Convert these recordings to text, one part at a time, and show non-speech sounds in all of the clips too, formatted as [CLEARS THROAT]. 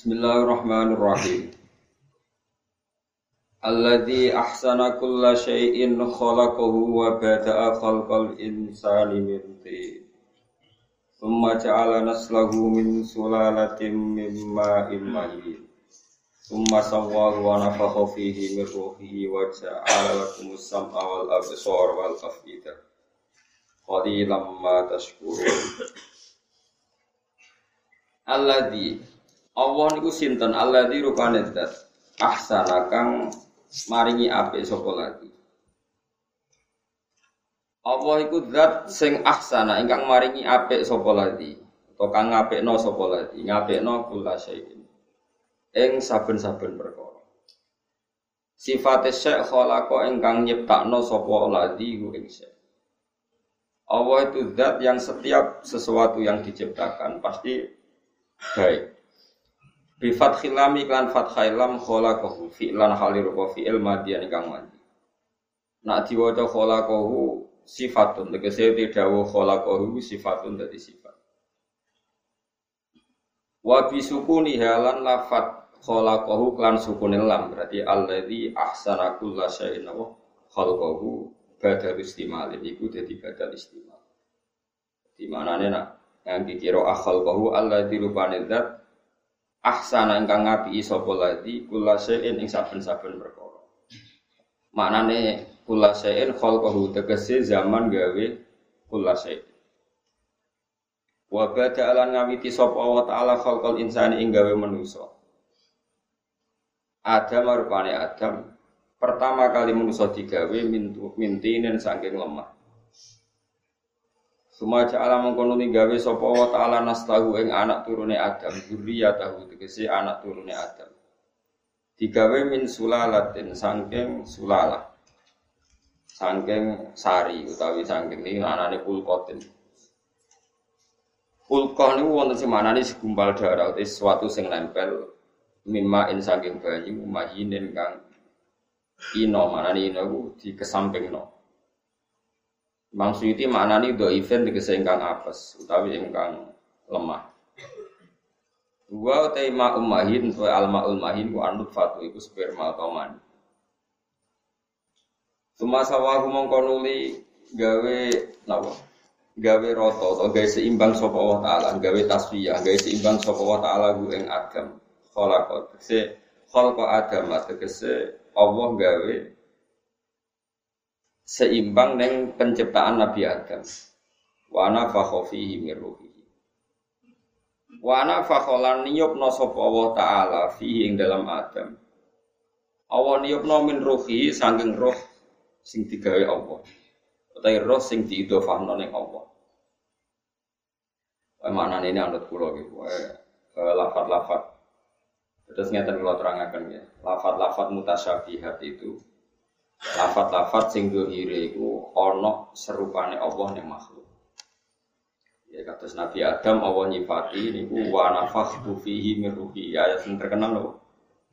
Bismillahirrahmanirrahim. Alladzi ahsana kulla syai'in khalaqahu wa bada'a khalqal insani min tin. Thumma ja'ala naslahu min sulalatin min ma'in mahin. Thumma sawwahu wa nafakha fihi min ruhihi wa ja'ala lakumus sam'a wal absara wal af'idah. Qalilan ma tashkurun. Alladzi Allah niku sinten? Alladzi rupane zat ahsana kang maringi apik sapa lagi? Allah iku zat sing ahsana ingkang maringi apik sapa lagi? Atau kang ngapikno sapa lagi? Ngapikno kula syai'in. Ing saben-saben perkara. Sifate syekh khalaqa ingkang nyiptakno sapa lagi ku ing syekh. Allah itu zat yang setiap sesuatu yang diciptakan pasti baik Bi fathil lam iklan fathai lam khalaqahu fi'lan halir wa fi'il madiyan kang madi. Nak diwaca khalaqahu sifatun tegese dawuh khalaqahu sifatun dadi sifat. Wa bi sukuni halan lafat khalaqahu klan sukunil lam berarti alladzi ahsana kulla syai'in wa khalaqahu badal istimalin iku dadi badal istimal. Di manane nak yang dikira akhal bahu alladzi rupane ahsana ingkang ngapi sapa ladi kula sein ing saben-saben perkara. Maknane kula sein khalqahu tegese zaman gawe kula sein. Wa bada alan ngawiti sapa Allah taala khalqal insani ing gawe manusa. Adam rupane Adam pertama kali manusa digawe mintu mintinen saking lemah. Semua ja'ala mengkono gawe sapa wa ta'ala nastahu ing anak turune Adam, tahu tegese anak turune Adam. Digawe min sulalatin sangking sulala. Sangking sari utawi sangking ini anane kulkotin. Kulkoh niku wonten sing manane segumpal darah utawa sesuatu sing nempel mimma in sangking banyu mahinin kang ino manane ino dikesampingno. Imam Suyuti do event tegese ingkang apes utawi ingkang lemah. Dua utai ma ummahin wa alma ulmahin ku anut fatu iku sperma atau mani. Suma sawahu mongkonuli gawe nawa gawe roto atau gawe seimbang sapa Allah taala gawe tasfiyah gawe seimbang sapa Allah taala ku ing Adam khalaqa tegese khalaqa Adam tegese Allah gawe seimbang dengan penciptaan Nabi Adam. Wa ana fakhofihi min ruhihi. Wa ana fakholan niyupna sapa Allah taala fihi ing dalam Adam. Allah niyupna min ruhihi saking roh sing digawe Allah. Utawi roh sing diidhofahno ning Allah. Maknane ini anut kula gitu. Wae lafat-lafat. Terus ngeten kula terangaken ya. Lafat-lafat mutasyabihat itu lafat-lafat sing dohire iku ana serupane Allah ning makhluk. Ya kata Nabi Adam Allah nyifati niku wa nafakhtu fihi min ruhi. Ya, ayat sing terkenal loh.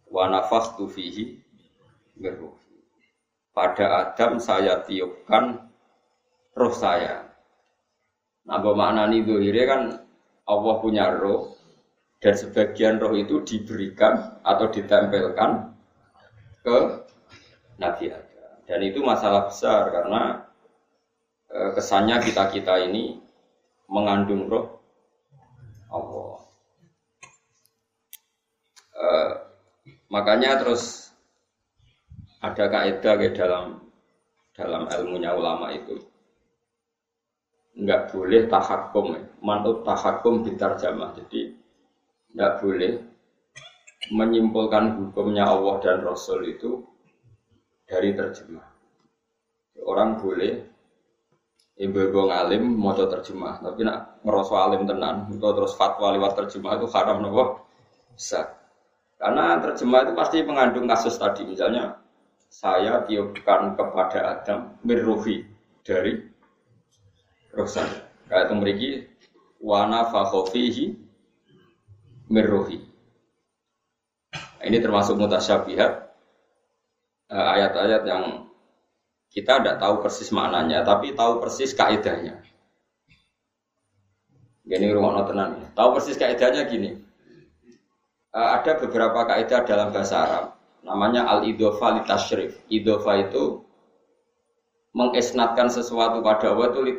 Wa nafakhtu fihi min ruhi. Pada Adam saya tiupkan roh saya. Nah, maknani dohire kan Allah punya roh dan sebagian roh itu diberikan atau ditempelkan ke Nabi Adam. Dan itu masalah besar karena e, kesannya kita-kita ini mengandung roh Allah. E, makanya terus ada kaidah ke dalam dalam ilmunya ulama itu. Nggak boleh tahakum manut tahakum jamaah. Jadi nggak boleh menyimpulkan hukumnya Allah dan Rasul itu dari terjemah. Orang boleh ibu-ibu ngalim mau terjemah, tapi nak ngerasa alim tenan, itu terus fatwa lewat terjemah itu haram nopo bisa. Karena terjemah itu pasti mengandung kasus tadi, misalnya saya tiupkan kepada Adam mirruhi dari roh Kayak itu memiliki wana fakhofihi mirruhi. Ini termasuk mutasyabihat ayat-ayat yang kita tidak tahu persis maknanya, tapi tahu persis kaidahnya. Gini rumah tenan ya. Tahu persis kaidahnya gini. uh, ada beberapa kaidah dalam bahasa Arab namanya al idofa li tashrif. Idofa itu mengesnatkan sesuatu pada Allah itu li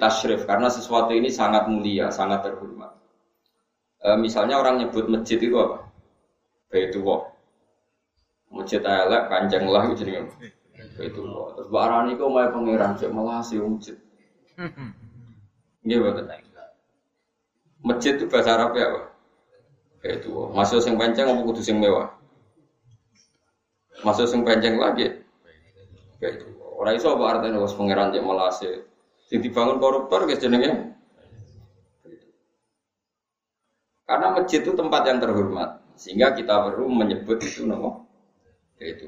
karena sesuatu ini sangat mulia, sangat terhormat. Uh, misalnya orang nyebut masjid itu apa? Baitullah. Masjid elek kanjeng lah itu jenenge. Baitullah. Terus barani kok mau pangeran cek malah sih masjid. Nggih betul. Masjid itu bahasa Arab ya, Pak? Kayak itu. Masuk sing panjang apa kudu sing mewah? Masuk sing panjang lagi. Kayak itu. Orang iso apa artinya wis pangeran cek melase. Sing dibangun koruptor guys jenenge. Karena masjid itu tempat yang terhormat, sehingga kita perlu menyebut itu nama itu.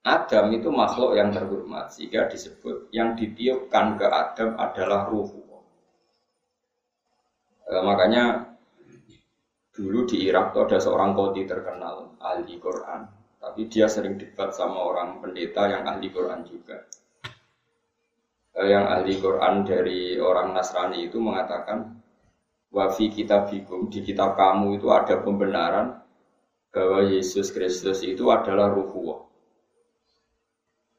Adam itu makhluk yang terhormat, sehingga disebut yang ditiupkan ke Adam adalah ruh. E, makanya Dulu di Irak tuh ada seorang kodi terkenal ahli Quran, tapi dia sering debat sama orang pendeta yang ahli Quran juga. Eh, yang ahli Quran dari orang Nasrani itu mengatakan, wafi kitab bikum di kitab kamu itu ada pembenaran bahwa Yesus Kristus itu adalah ruhullah.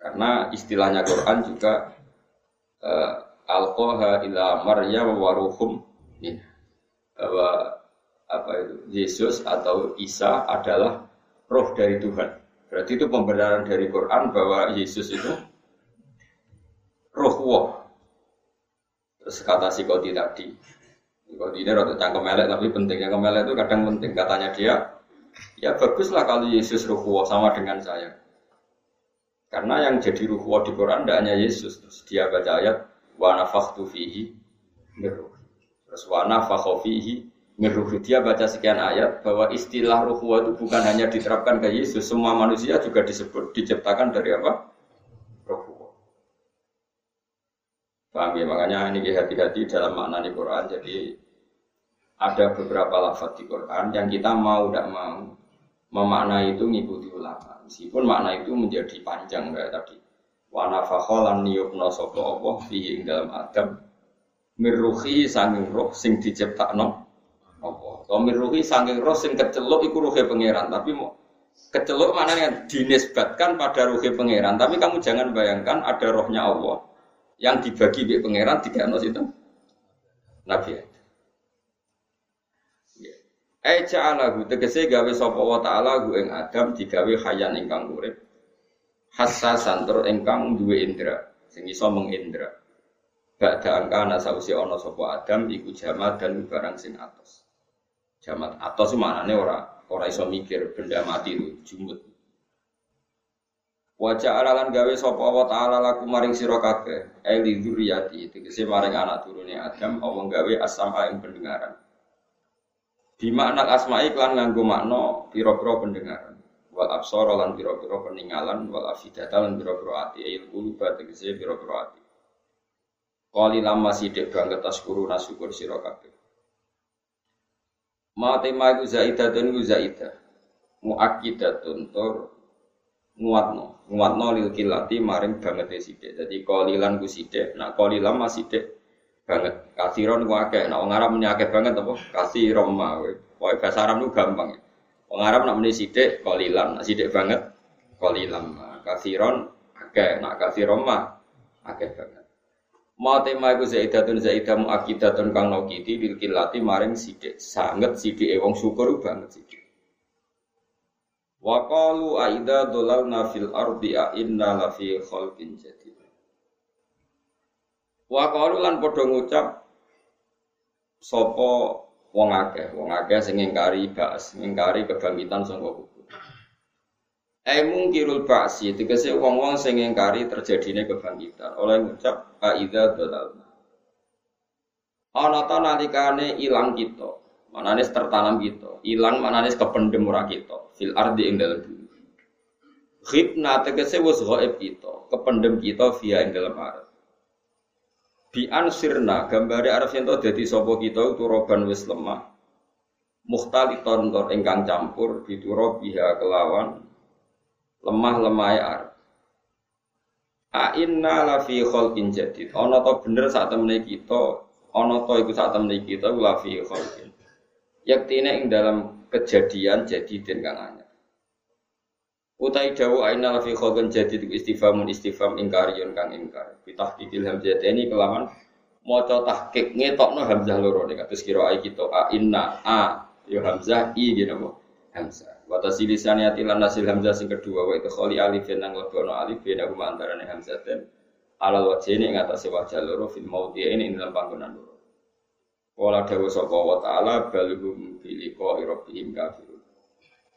Karena istilahnya Quran juga uh, alqaha ila maryam wa ruhum bahwa apa itu Yesus atau Isa adalah roh dari Tuhan. Berarti itu pembenaran dari Quran bahwa Yesus itu roh wah. Terus kata si Kodi tadi, Kodi ini rada cangkem melek tapi pentingnya kemelek itu kadang penting. Katanya dia, ya baguslah kalau Yesus roh wah sama dengan saya. Karena yang jadi ruh wah di Quran tidak hanya Yesus. Terus dia baca ayat wa nafakhtu fihi Terus wa nafakhu fihi Miruhi dia baca sekian ayat bahwa istilah ruhwa itu bukan hanya diterapkan ke Yesus, semua manusia juga disebut diciptakan dari apa? Ruhwa. Paham ya? Makanya ini hati-hati dalam makna di Quran. Jadi ada beberapa lafaz di Quran yang kita mau tidak mau memaknai itu ngikuti ulama. Meskipun makna itu menjadi panjang kayak tadi. Wa nafakholan niyubno sopo Allah fihi dalam Adam miruhi sanging roh sing diciptakno apa? Tomir ruhi saking roh sing keceluk iku ruhe pangeran, tapi mau mana yang dinisbatkan pada ruhe pangeran. Tapi kamu jangan bayangkan ada rohnya Allah yang dibagi di pangeran tiga nos itu Nabi. Eh ja'alahu tegese gawe sapa wa ta'ala gu ing Adam digawe hayan ingkang urip. Hassasan tur ingkang duwe indra sing iso mengindra. Ba'da angka ana sausi ana sapa Adam iku jamat dan barang sing atos. Jamat mana nih ora ora iso mikir benda mati itu jumut. Wajah alalan gawe sopo wa taala laku maring sira kabeh, eli dzurriyyati tegese maring anak turune Adam Allah gawe asam ing pendengaran. Di makna asma'i klan nganggo makna pira-pira pendengaran. Wal absara lan pira-pira peninggalan, wal afidata lan pira-pira ati, il quluba tegese pira-pira ati. Qali lama sidik banget taskuru nasyukur sira kabeh. Ma tema iku zaidatun iku zaidah. Muakkidatun tur nguatno. Nguatno lil kilati maring banget sithik. Jadi qalilan ku sithik, nak qalilan masih sithik banget. Kasiron ku akeh, nak wong Arab muni akeh banget apa? Kasiron ma. Pokoke bahasa Arab ku gampang. Wong Arab nak muni sithik qalilan, nak sithik banget qalilan. Kasiron akeh, nak kasiron ma akeh banget. Ma tema iku zaidatun zaidah muakidatun kang nokiti bil kilati maring sidik sanget sidik wong syukur banget sidik. Wa qalu aida dolalna fil ardi a inna la fi khalqin jadid. Wa qalu lan padha ngucap sapa wong akeh, wong akeh sing ngingkari ba'as, ngingkari kebangkitan sangka Eh mungkirul ba'si tegese wong-wong sing ngingkari terjadine kebangkitan oleh ngucap aidza dalalna. Ana ta nalikane ilang kita, manane tertanam kita, ilang manane kependem ora kita, fil ardi ing dalem bumi. Khibna tegese wis gaib kita, kependem kita via ing dalem arep. Bi ansirna gambare arep yen dadi sapa kita turoban wis lemah. Mukhtaliton tor ingkang campur dituro biha kelawan lemah lemah ar. A inna la fi khalqin jadid. Ana to bener saat temene kita, ana to iku saat temene kita la fi khalqin. Yaktine ing dalam kejadian jadi dan kang. Utai dawu aina fi khodan jadi istifamun istifam ingkarion kang ingkar. Bitahqiqil hamzah ini kelaman maca tahqiq ngetokno hamzah loro nek kados kira ai kita a inna a yo hamzah i gitu apa hamzah. Wa tasilisani atilan nasil hamzah sing kedua wa itu khali alif nang lebono alif beda kuma hamzah dan alal wajh ini ngatasi wajah loro fil maudhi ini dalam panggonan loro. Wala dawu sapa wa ta'ala balhum bi liqa'i rabbihim kafir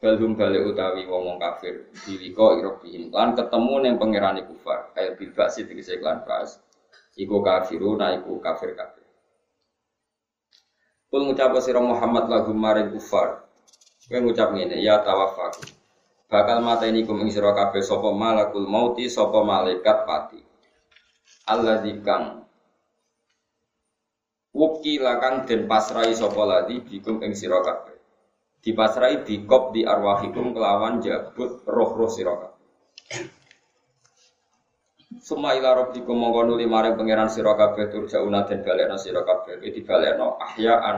balhum balik utawi wong kafir. Biliko irobihim lan ketemu neng pangerane kufar kayak bil basi tegese klan bas iku kafiru na iku kafir kafir. Kul ngucap sira Muhammad lagu maring kufar kowe ngucap ngene ya tawafaku bakal mata ini kum ing sira kabeh sapa malakul mauti sapa malaikat pati. Allah kang Wukila kang den pasrai sapa ladi bikum ing sira kabeh dipasrai bikop di arwahikum kelawan jabut roh-roh sirokat. Suma ila rabbikum mongko nuli maring pangeran sira kabeh turjauna den balekno sira kabeh iki dibalekno ahya an.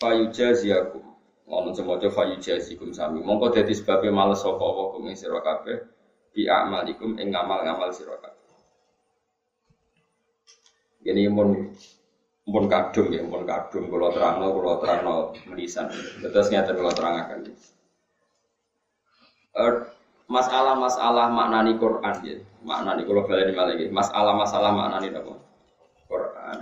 Fayujaziakum ngomong semoga fayujazikum sami mongko dadi sebabe males sapa apa kum sira kabeh bi amalikum ing ngamal-ngamal sira kabeh. Ini mun pun kadung ya, pun kadung kalau terang kalau terang menisan. Terus terang kalau terangakan. Uh, masalah-masalah maknani Quran ya, maknani kalau balik lagi. Masalah-masalah maknani apa? Quran.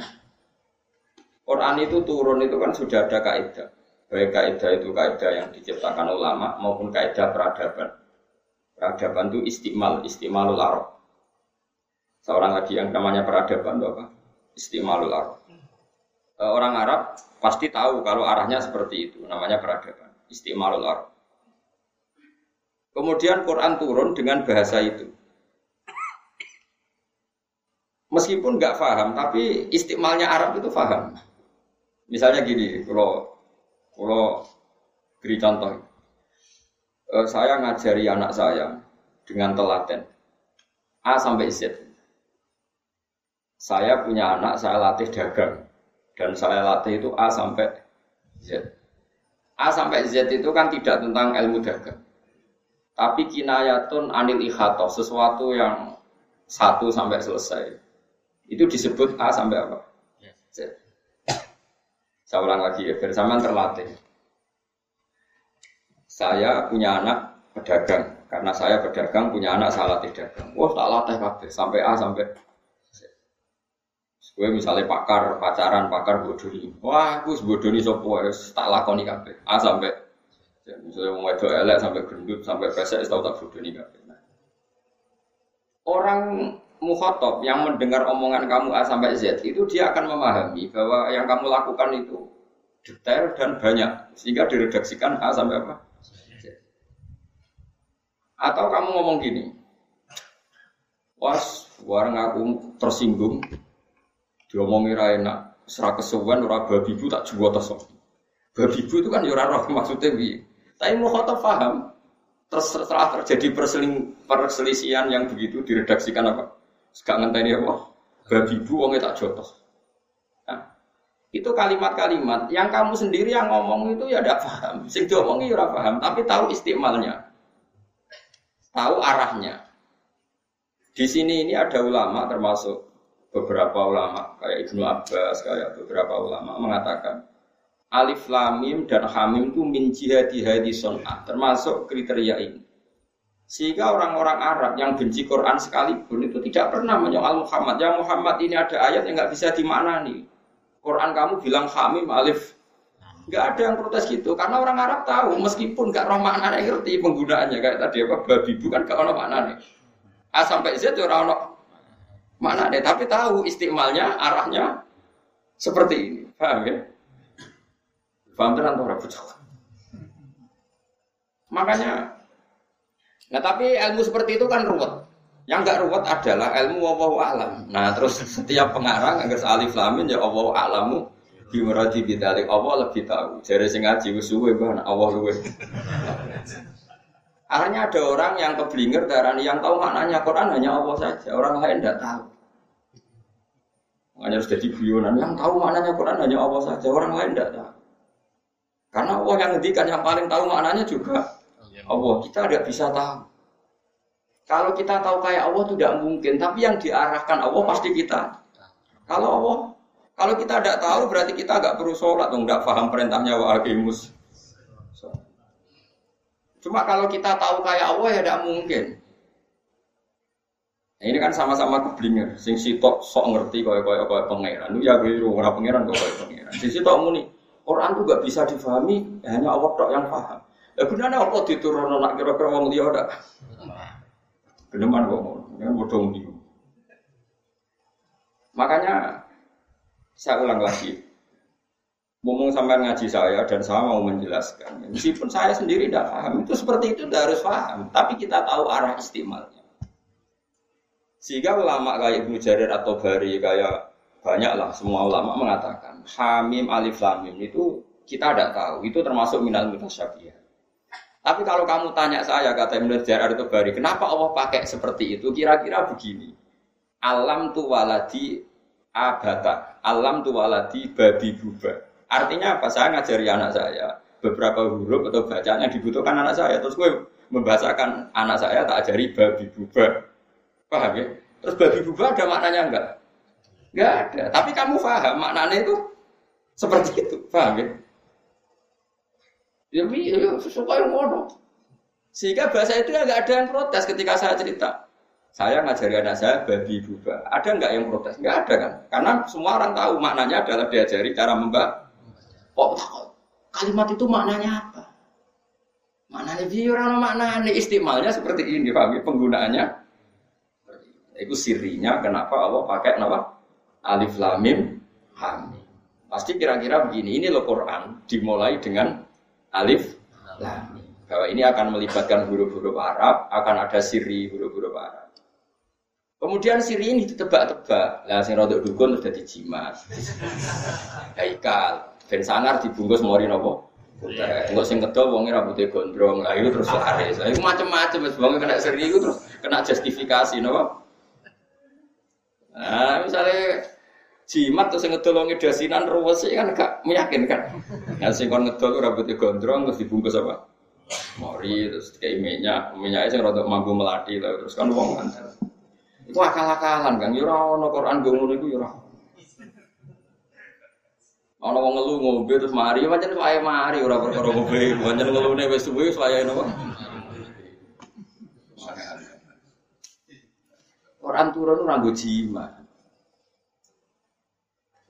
Quran itu turun itu kan sudah ada kaidah. Baik kaidah itu kaidah yang diciptakan ulama maupun kaidah peradaban. Peradaban itu istimal, istimalul arab. Seorang lagi yang namanya peradaban itu apa? Istimalul arab. Eh, orang Arab pasti tahu kalau arahnya seperti itu, namanya peradaban. Istimalul Arab. Kemudian Quran turun dengan bahasa itu. Meskipun nggak paham, tapi istimalnya Arab itu paham. Misalnya gini, kalau kalau beri contoh, eh, saya ngajari anak saya dengan telaten A sampai Z. Saya punya anak, saya latih dagang. Dan saya latih itu A sampai Z. A sampai Z itu kan tidak tentang ilmu dagang. Tapi kinayatun anil ikhato, sesuatu yang satu sampai selesai. Itu disebut A sampai apa? Z. Saya ulang lagi ya, bersamaan terlatih. Saya punya anak pedagang, karena saya pedagang punya anak saya latih dagang. Wah tak latih kabeh sampai A sampai Gue misalnya pakar pacaran, pakar bodoni. Wah, aku bodoni sopo tak lakoni kabeh. A sampai ya, misalnya mau wedok elek sampai gendut sampai pesek tahu tak bodoni kabeh. Nah. Orang mukhotob yang mendengar omongan kamu A sampai Z itu dia akan memahami bahwa yang kamu lakukan itu detail dan banyak sehingga diredaksikan A sampai apa? Z. Atau kamu ngomong gini, was warang aku tersinggung, diomongi ra enak, serak kesuwen ora babi bu tak jual tes. Babi bu itu kan ya roh maksudnya bi. Tapi mau paham. Terus setelah terjadi perseling, perselisihan yang begitu diredaksikan apa? Sekarang ngenteni apa? Babi bu wongnya tak jotos. Nah, itu kalimat-kalimat yang kamu sendiri yang ngomong itu ya tidak paham. Sing diomongi ya paham, tapi tahu istimalnya. Tahu arahnya. Di sini ini ada ulama termasuk beberapa ulama kayak Ibnu Abbas kayak beberapa ulama mengatakan alif lamim dan hamim itu min jihadi hadi son'ah termasuk kriteria ini. Sehingga orang-orang Arab yang benci Quran sekalipun itu tidak pernah menyoal Muhammad. Ya Muhammad ini ada ayat yang nggak bisa dimaknani. Quran kamu bilang hamim alif. Nggak ada yang protes gitu karena orang Arab tahu meskipun nggak roh maknanya ngerti penggunaannya. Kayak tadi apa babi bukan gak ono maknanya. A sampai Z ya orang Mana deh, tapi tahu istimalnya, arahnya seperti ini. Paham ya? Paham tenan Makanya, nah tapi ilmu seperti itu kan ruwet. Yang enggak ruwet adalah ilmu Allah alam. Nah terus [LAUGHS] setiap pengarang agar alif lamin ya Allah alamu bimuradi bidalik Allah lebih tahu. Jadi sing ngaji suwe Allah luwe. Akhirnya ada orang yang keblinger darah yang tahu maknanya Quran hanya Allah saja, orang lain tidak tahu. Makanya harus jadi guyonan yang tahu maknanya Quran hanya Allah saja, orang lain tidak tahu. Karena Allah yang ngendikan yang paling tahu maknanya juga Allah. Kita tidak bisa tahu. Kalau kita tahu kayak Allah tidak mungkin, tapi yang diarahkan Allah pasti kita. Kalau Allah, kalau kita tidak tahu berarti kita agak perlu sholat, nggak paham perintahnya wa aqimus. Cuma kalau kita tahu kayak Allah ya tidak mungkin. Nah, ini kan sama-sama keblinger. Sing sitok sok ngerti kaya kaya kaya pangeran. Ya gue ora pangeran kok kaya pangeran. Sing sitok muni Quran tuh gak bisa difahami hanya Allah tok yang paham. Ya gunanya Allah diturunkan nak kira-kira wong liya ndak. Geneman kok ngono. Kan bodong niku. Makanya saya ulang lagi. Ngomong sampai ngaji saya dan saya mau menjelaskan. Meskipun saya sendiri tidak paham, itu seperti itu tidak harus paham. Tapi kita tahu arah istimalnya. Sehingga ulama kayak Ibnu Jarir atau Bari kayak banyaklah semua ulama mengatakan Hamim Alif Lamim itu kita tidak tahu. Itu termasuk minal mutasyabih. Tapi kalau kamu tanya saya, kata Ibnu Jarir atau Bari, kenapa Allah pakai seperti itu? Kira-kira begini. Alam tu waladi abata. Alam tu waladi babi buba. Artinya apa? Saya ngajari anak saya beberapa huruf atau bacaan yang dibutuhkan anak saya. Terus gue membahasakan anak saya tak ajari babi buba. Paham ya? Terus babi buba ada maknanya enggak? Enggak ada. Tapi kamu paham maknanya itu seperti itu. Paham ya? Ya, ya suka yang ngono. Sehingga bahasa itu enggak ada yang protes ketika saya cerita. Saya ngajari anak saya babi buba. Ada enggak yang protes? Enggak ada kan? Karena semua orang tahu maknanya adalah diajari cara membak Kok kalimat itu maknanya apa? Maknanya dia orang maknanya istimalnya seperti ini, paham ya? Penggunaannya itu sirinya kenapa Allah pakai nama alif lamim hamim. Pasti kira-kira begini, ini loh Quran dimulai dengan alif lamim. Bahwa ini akan melibatkan huruf-huruf Arab, akan ada siri huruf-huruf Arab. Kemudian siri ini ditebak-tebak. Lah sing rodok dukun sudah dijimat. [LAUGHS] Haikal. Ben sangar dibungkus mori nopo? Enggak sing kedol wonge rambutnya gondrong. Lah itu terus laris. Lah itu macam-macam wis wonge kena seri itu terus kena justifikasi nopo? Nah, misalnya jimat terus sing ngedol wonge dasinan ruwes kan gak meyakinkan. Nah sing kon ngedol rambutnya gondrong terus dibungkus apa? Mori terus kayak minyak, minyaknya sing rada mampu melati lah terus kan wong kan. Itu akal-akalan kan, yo ora ono Quran gue ngono iku yo ora. Ana wong ngelu ngombe terus mari, pancen wae mari ora perkara ngombe, pancen ngelune wis suwe wis wayahe napa. Orang turun ora nggo jimat.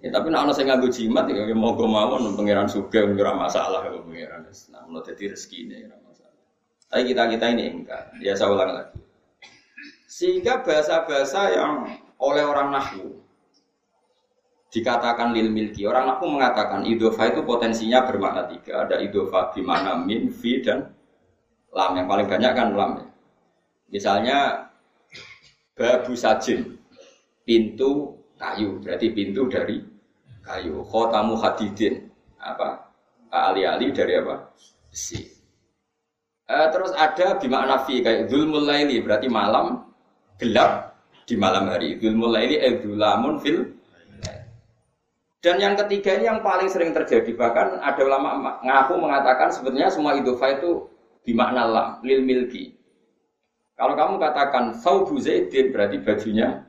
Ya tapi nek ana sing nganggo jimat ya monggo mawon pangeran sugih ora masalah kok pangeran. Nah, ono dadi rezekine ora masalah. Tapi kita-kita ini enggak. Ya saya ulang lagi. Sehingga bahasa-bahasa yang oleh orang Nahwu dikatakan lil milki. Orang aku mengatakan idofa itu potensinya bermakna tiga. Ada idofa mana min, fi, dan lam. Yang paling banyak kan lam. Ya. Misalnya babu sajin, pintu kayu. Berarti pintu dari kayu. Khotamu hadidin. Apa? Ali-ali dari apa? Besi. Uh, terus ada bimakna fi kayak zulmul laili berarti malam gelap di malam hari. Zulmul laili eh fil dan yang ketiga ini yang paling sering terjadi bahkan ada ulama ngaku mengatakan sebenarnya semua idofa itu dimakna lam lil milki. Kalau kamu katakan saubu zaidin berarti bajunya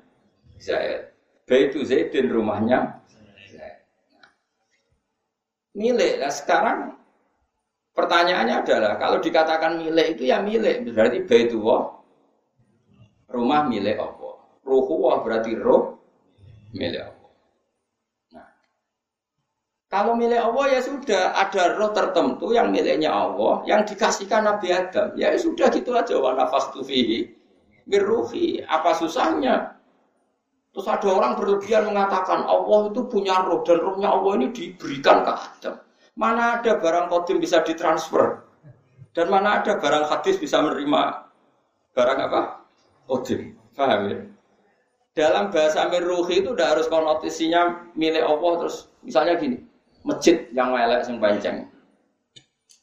Zaid. Baitu zaidin rumahnya Zaid. Milik. Nah sekarang pertanyaannya adalah kalau dikatakan milik itu ya milik berarti baitu rumah milik Allah. Ruhu berarti roh milik Allah. Kalau milik Allah ya sudah ada roh tertentu yang miliknya Allah yang dikasihkan Nabi Adam. Ya sudah gitu aja wa nafas fihi birruhi. Apa susahnya? Terus ada orang berlebihan mengatakan Allah itu punya roh dan rohnya Allah ini diberikan ke Adam. Mana ada barang kodim bisa ditransfer dan mana ada barang hadis bisa menerima barang apa? Kodim. Paham ya? Dalam bahasa mirruhi itu udah harus konotisinya milik Allah terus misalnya gini masjid yang melek sing panjang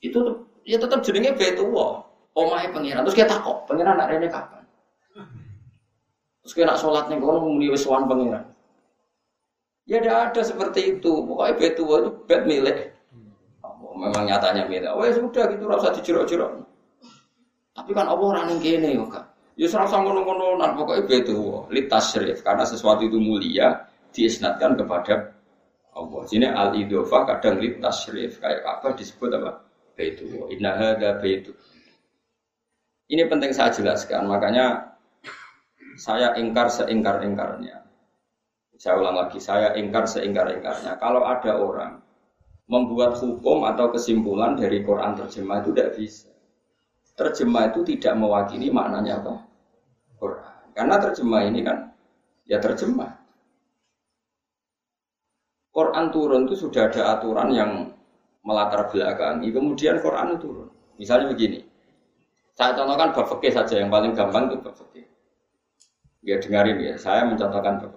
itu ya tetap jenenge Baitullah omahe pangeran terus kita kok pangeran nak rene kapan terus nak sholat nih kono muni wis sowan pangeran ya tidak ada seperti itu pokoknya Baitullah itu bed milik memang nyatanya. Oh ya sudah gitu rasa dijerok-jerok. Tapi kan Allah orang yang kene kok. Kak. Ya serasa ngono-ngono nan pokoknya beda litas syarif karena sesuatu itu mulia diisnatkan kepada Allah. Sini al idofah kadang litas syarif kayak apa disebut apa? Baitu. Inna hadza baitu. Ini penting saya jelaskan, makanya saya ingkar seingkar-ingkarnya. Saya ulang lagi, saya ingkar seingkar-ingkarnya. Kalau ada orang membuat hukum atau kesimpulan dari Quran terjemah itu tidak bisa. Terjemah itu tidak mewakili maknanya apa? Quran. Karena terjemah ini kan ya terjemah. Quran turun itu sudah ada aturan yang melatar belakangi, kemudian Quran turun. Misalnya begini, saya contohkan bab fikih saja yang paling gampang itu bab fikih. Ya dengarin ya, saya mencontohkan bab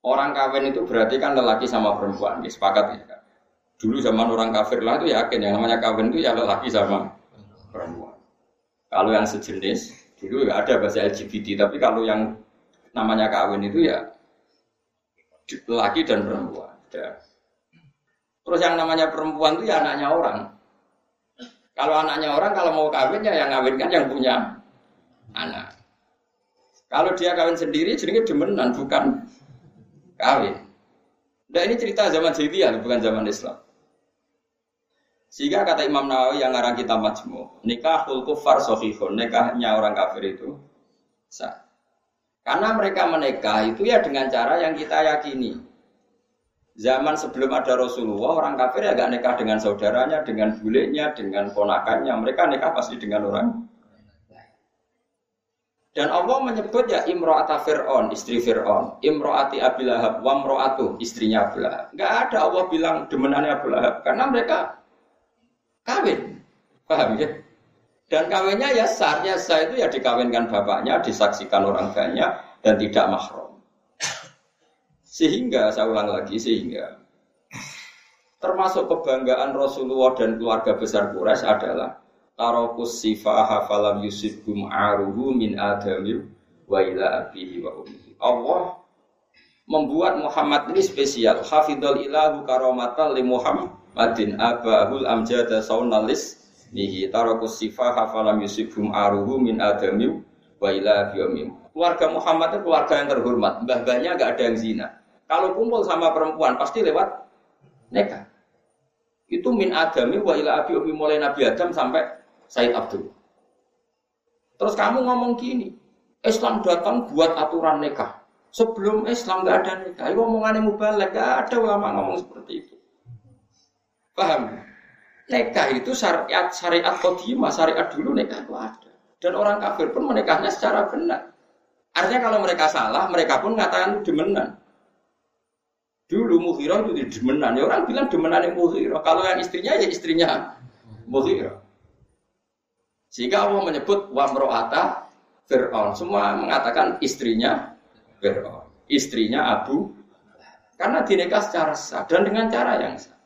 Orang kawin itu berarti kan lelaki sama perempuan, ya, sepakat ya? Dulu zaman orang kafir lah itu yakin yang namanya kawin itu ya lelaki sama perempuan. Kalau yang sejenis, dulu ya ada bahasa LGBT, tapi kalau yang namanya kawin itu ya lelaki dan perempuan. Ya. Terus yang namanya perempuan itu ya anaknya orang. Kalau anaknya orang, kalau mau kawin ya yang kan yang punya anak. Kalau dia kawin sendiri, jadi demenan, bukan kawin. Nah ini cerita zaman jahiliyah bukan zaman Islam. Sehingga kata Imam Nawawi yang ngarang kita majmu, nikahul kufar sohihun, nikahnya orang kafir itu sah. Karena mereka menikah itu ya dengan cara yang kita yakini. Zaman sebelum ada Rasulullah, orang kafir ya gak nikah dengan saudaranya, dengan bulenya, dengan ponakannya. Mereka nikah pasti dengan orang dan Allah menyebut ya imro'ata Fir'aun, istri Fir'aun. Imro'ati Abi Lahab, wa imro'atu, istrinya Abu Lahab. Ada Allah bilang demenannya Abu Lahab. Karena mereka kawin. Paham ya? Dan kawinnya ya sah. Ya sah itu ya dikawinkan bapaknya, disaksikan orang banyak, dan tidak mahram. Sehingga, saya ulang lagi, sehingga termasuk kebanggaan Rasulullah dan keluarga besar Quraisy adalah tarokus sifaha falam yusibhum aruhu min adami wa ila abihi wa ummihi. Allah membuat Muhammad ini spesial. Hafidhul ilahu karamatan li Muhammadin abahul amjada saunalis nihi tarokus sifaha falam yusibhum aruhu min adami wa ila abihi Keluarga Muhammad itu keluarga yang terhormat. Mbah-mbahnya gak ada yang zina. Kalau kumpul sama perempuan pasti lewat nikah. Itu min adami wa ila abi mulai Nabi Adam sampai Said Abdul. Terus kamu ngomong gini, Islam datang buat aturan nikah. Sebelum Islam nggak ada nikah, itu omongannya mubalek, nggak ada ulama ngomong seperti itu. Paham? Nikah itu syariat syariat kodimah, syariat dulu nikah itu ada. Dan orang kafir pun menikahnya secara benar. Artinya kalau mereka salah, mereka pun mengatakan demenan. Dulu Mughirah itu demenan. Ya orang bilang demenan yang Mughirah. Kalau yang istrinya ya istrinya Mughirah. Sehingga Allah menyebut wa mro'ata Fir'aun. Semua mengatakan istrinya Fir'aun. Istrinya Abu karena dinikah secara sah dan dengan cara yang sah.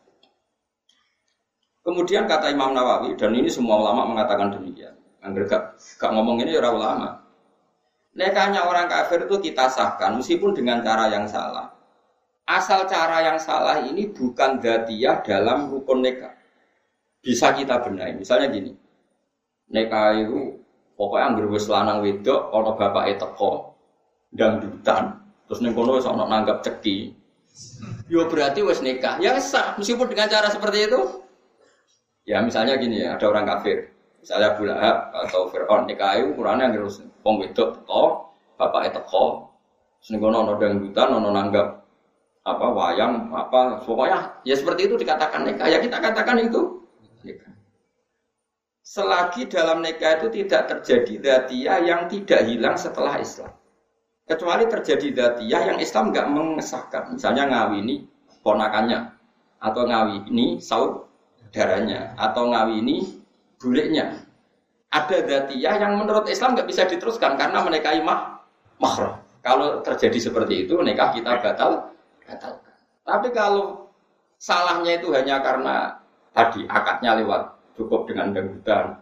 Kemudian kata Imam Nawawi dan ini semua ulama mengatakan demikian. Angger gak, gak ngomong ini ya orang ulama. Nekahnya orang kafir itu kita sahkan meskipun dengan cara yang salah. Asal cara yang salah ini bukan datiyah dalam rukun nikah. Bisa kita benahi. Misalnya gini, Neka itu pokoknya anggur wis lanang wedok ana bapake teko dangdutan terus ning kono wis ana nanggap ceki. Yo berarti wis nikah. Ya sah meskipun dengan cara seperti itu. Ya misalnya gini ya, ada orang kafir. Misalnya Abu atau Fir'aun nikah itu ukurannya anggur wong wedok teko, bapake teko. Ning kono ana dangdutan, ana nanggap apa wayang apa pokoknya ya seperti itu dikatakan nikah ya kita katakan itu selagi dalam nikah itu tidak terjadi datia yang tidak hilang setelah Islam. Kecuali terjadi datia yang Islam nggak mengesahkan. Misalnya ngawini ponakannya, atau ngawini saudaranya, atau ngawini buliknya. Ada datia yang menurut Islam nggak bisa diteruskan karena menikahi mah mahram. Kalau terjadi seperti itu, nikah kita batal, batalkan. Tapi kalau salahnya itu hanya karena tadi akadnya lewat cukup dengan dangdutan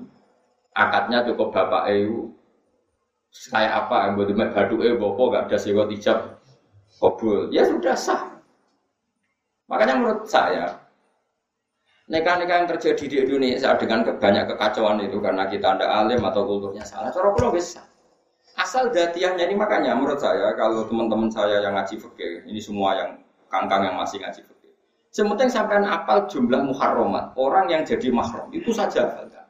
akadnya cukup bapak EU kayak apa yang buat mek badu EU bopo gak ada sewa tijab kabul ya sudah sah makanya menurut saya Nikah-nikah yang terjadi di Indonesia dengan banyak kekacauan itu karena kita ada alim atau kulturnya salah. Cara pulau bisa. Asal datiahnya ini makanya menurut saya kalau teman-teman saya yang ngaji fikih, ini semua yang kangkang yang masih ngaji fikih. Sementing sampai apal jumlah muharramat, orang yang jadi mahram itu saja hafalkan.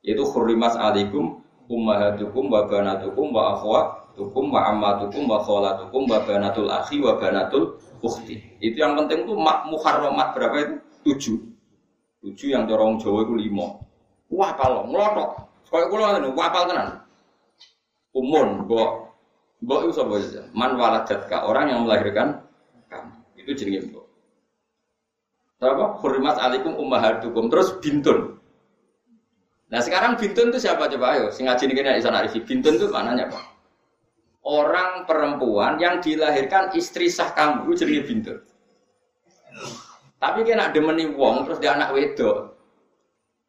Yaitu hurrimas alikum ummahatukum wa banatukum wa akhwatukum wa ammatukum wa kholatukum wa banatul akhi wa banatul ukhti. Itu yang penting itu muharramat berapa itu? Tujuh. Tujuh yang dorong Jawa itu lima. Wah kalau ngelotok. Kayak kulo ngene, wapal tenan. Umun, mbok mbok itu sapa saja. Man waladatka, orang yang melahirkan kamu. Itu jenenge mbok. Apa? Hurmat alaikum ummahatukum. Terus bintun. Nah sekarang bintun itu siapa coba ayo? Sing ngaji ini bisa narifi. Bintun itu mananya apa? Orang perempuan yang dilahirkan istri sah kamu itu jenenge bintun. Tapi kena demeni wong terus dia anak wedok.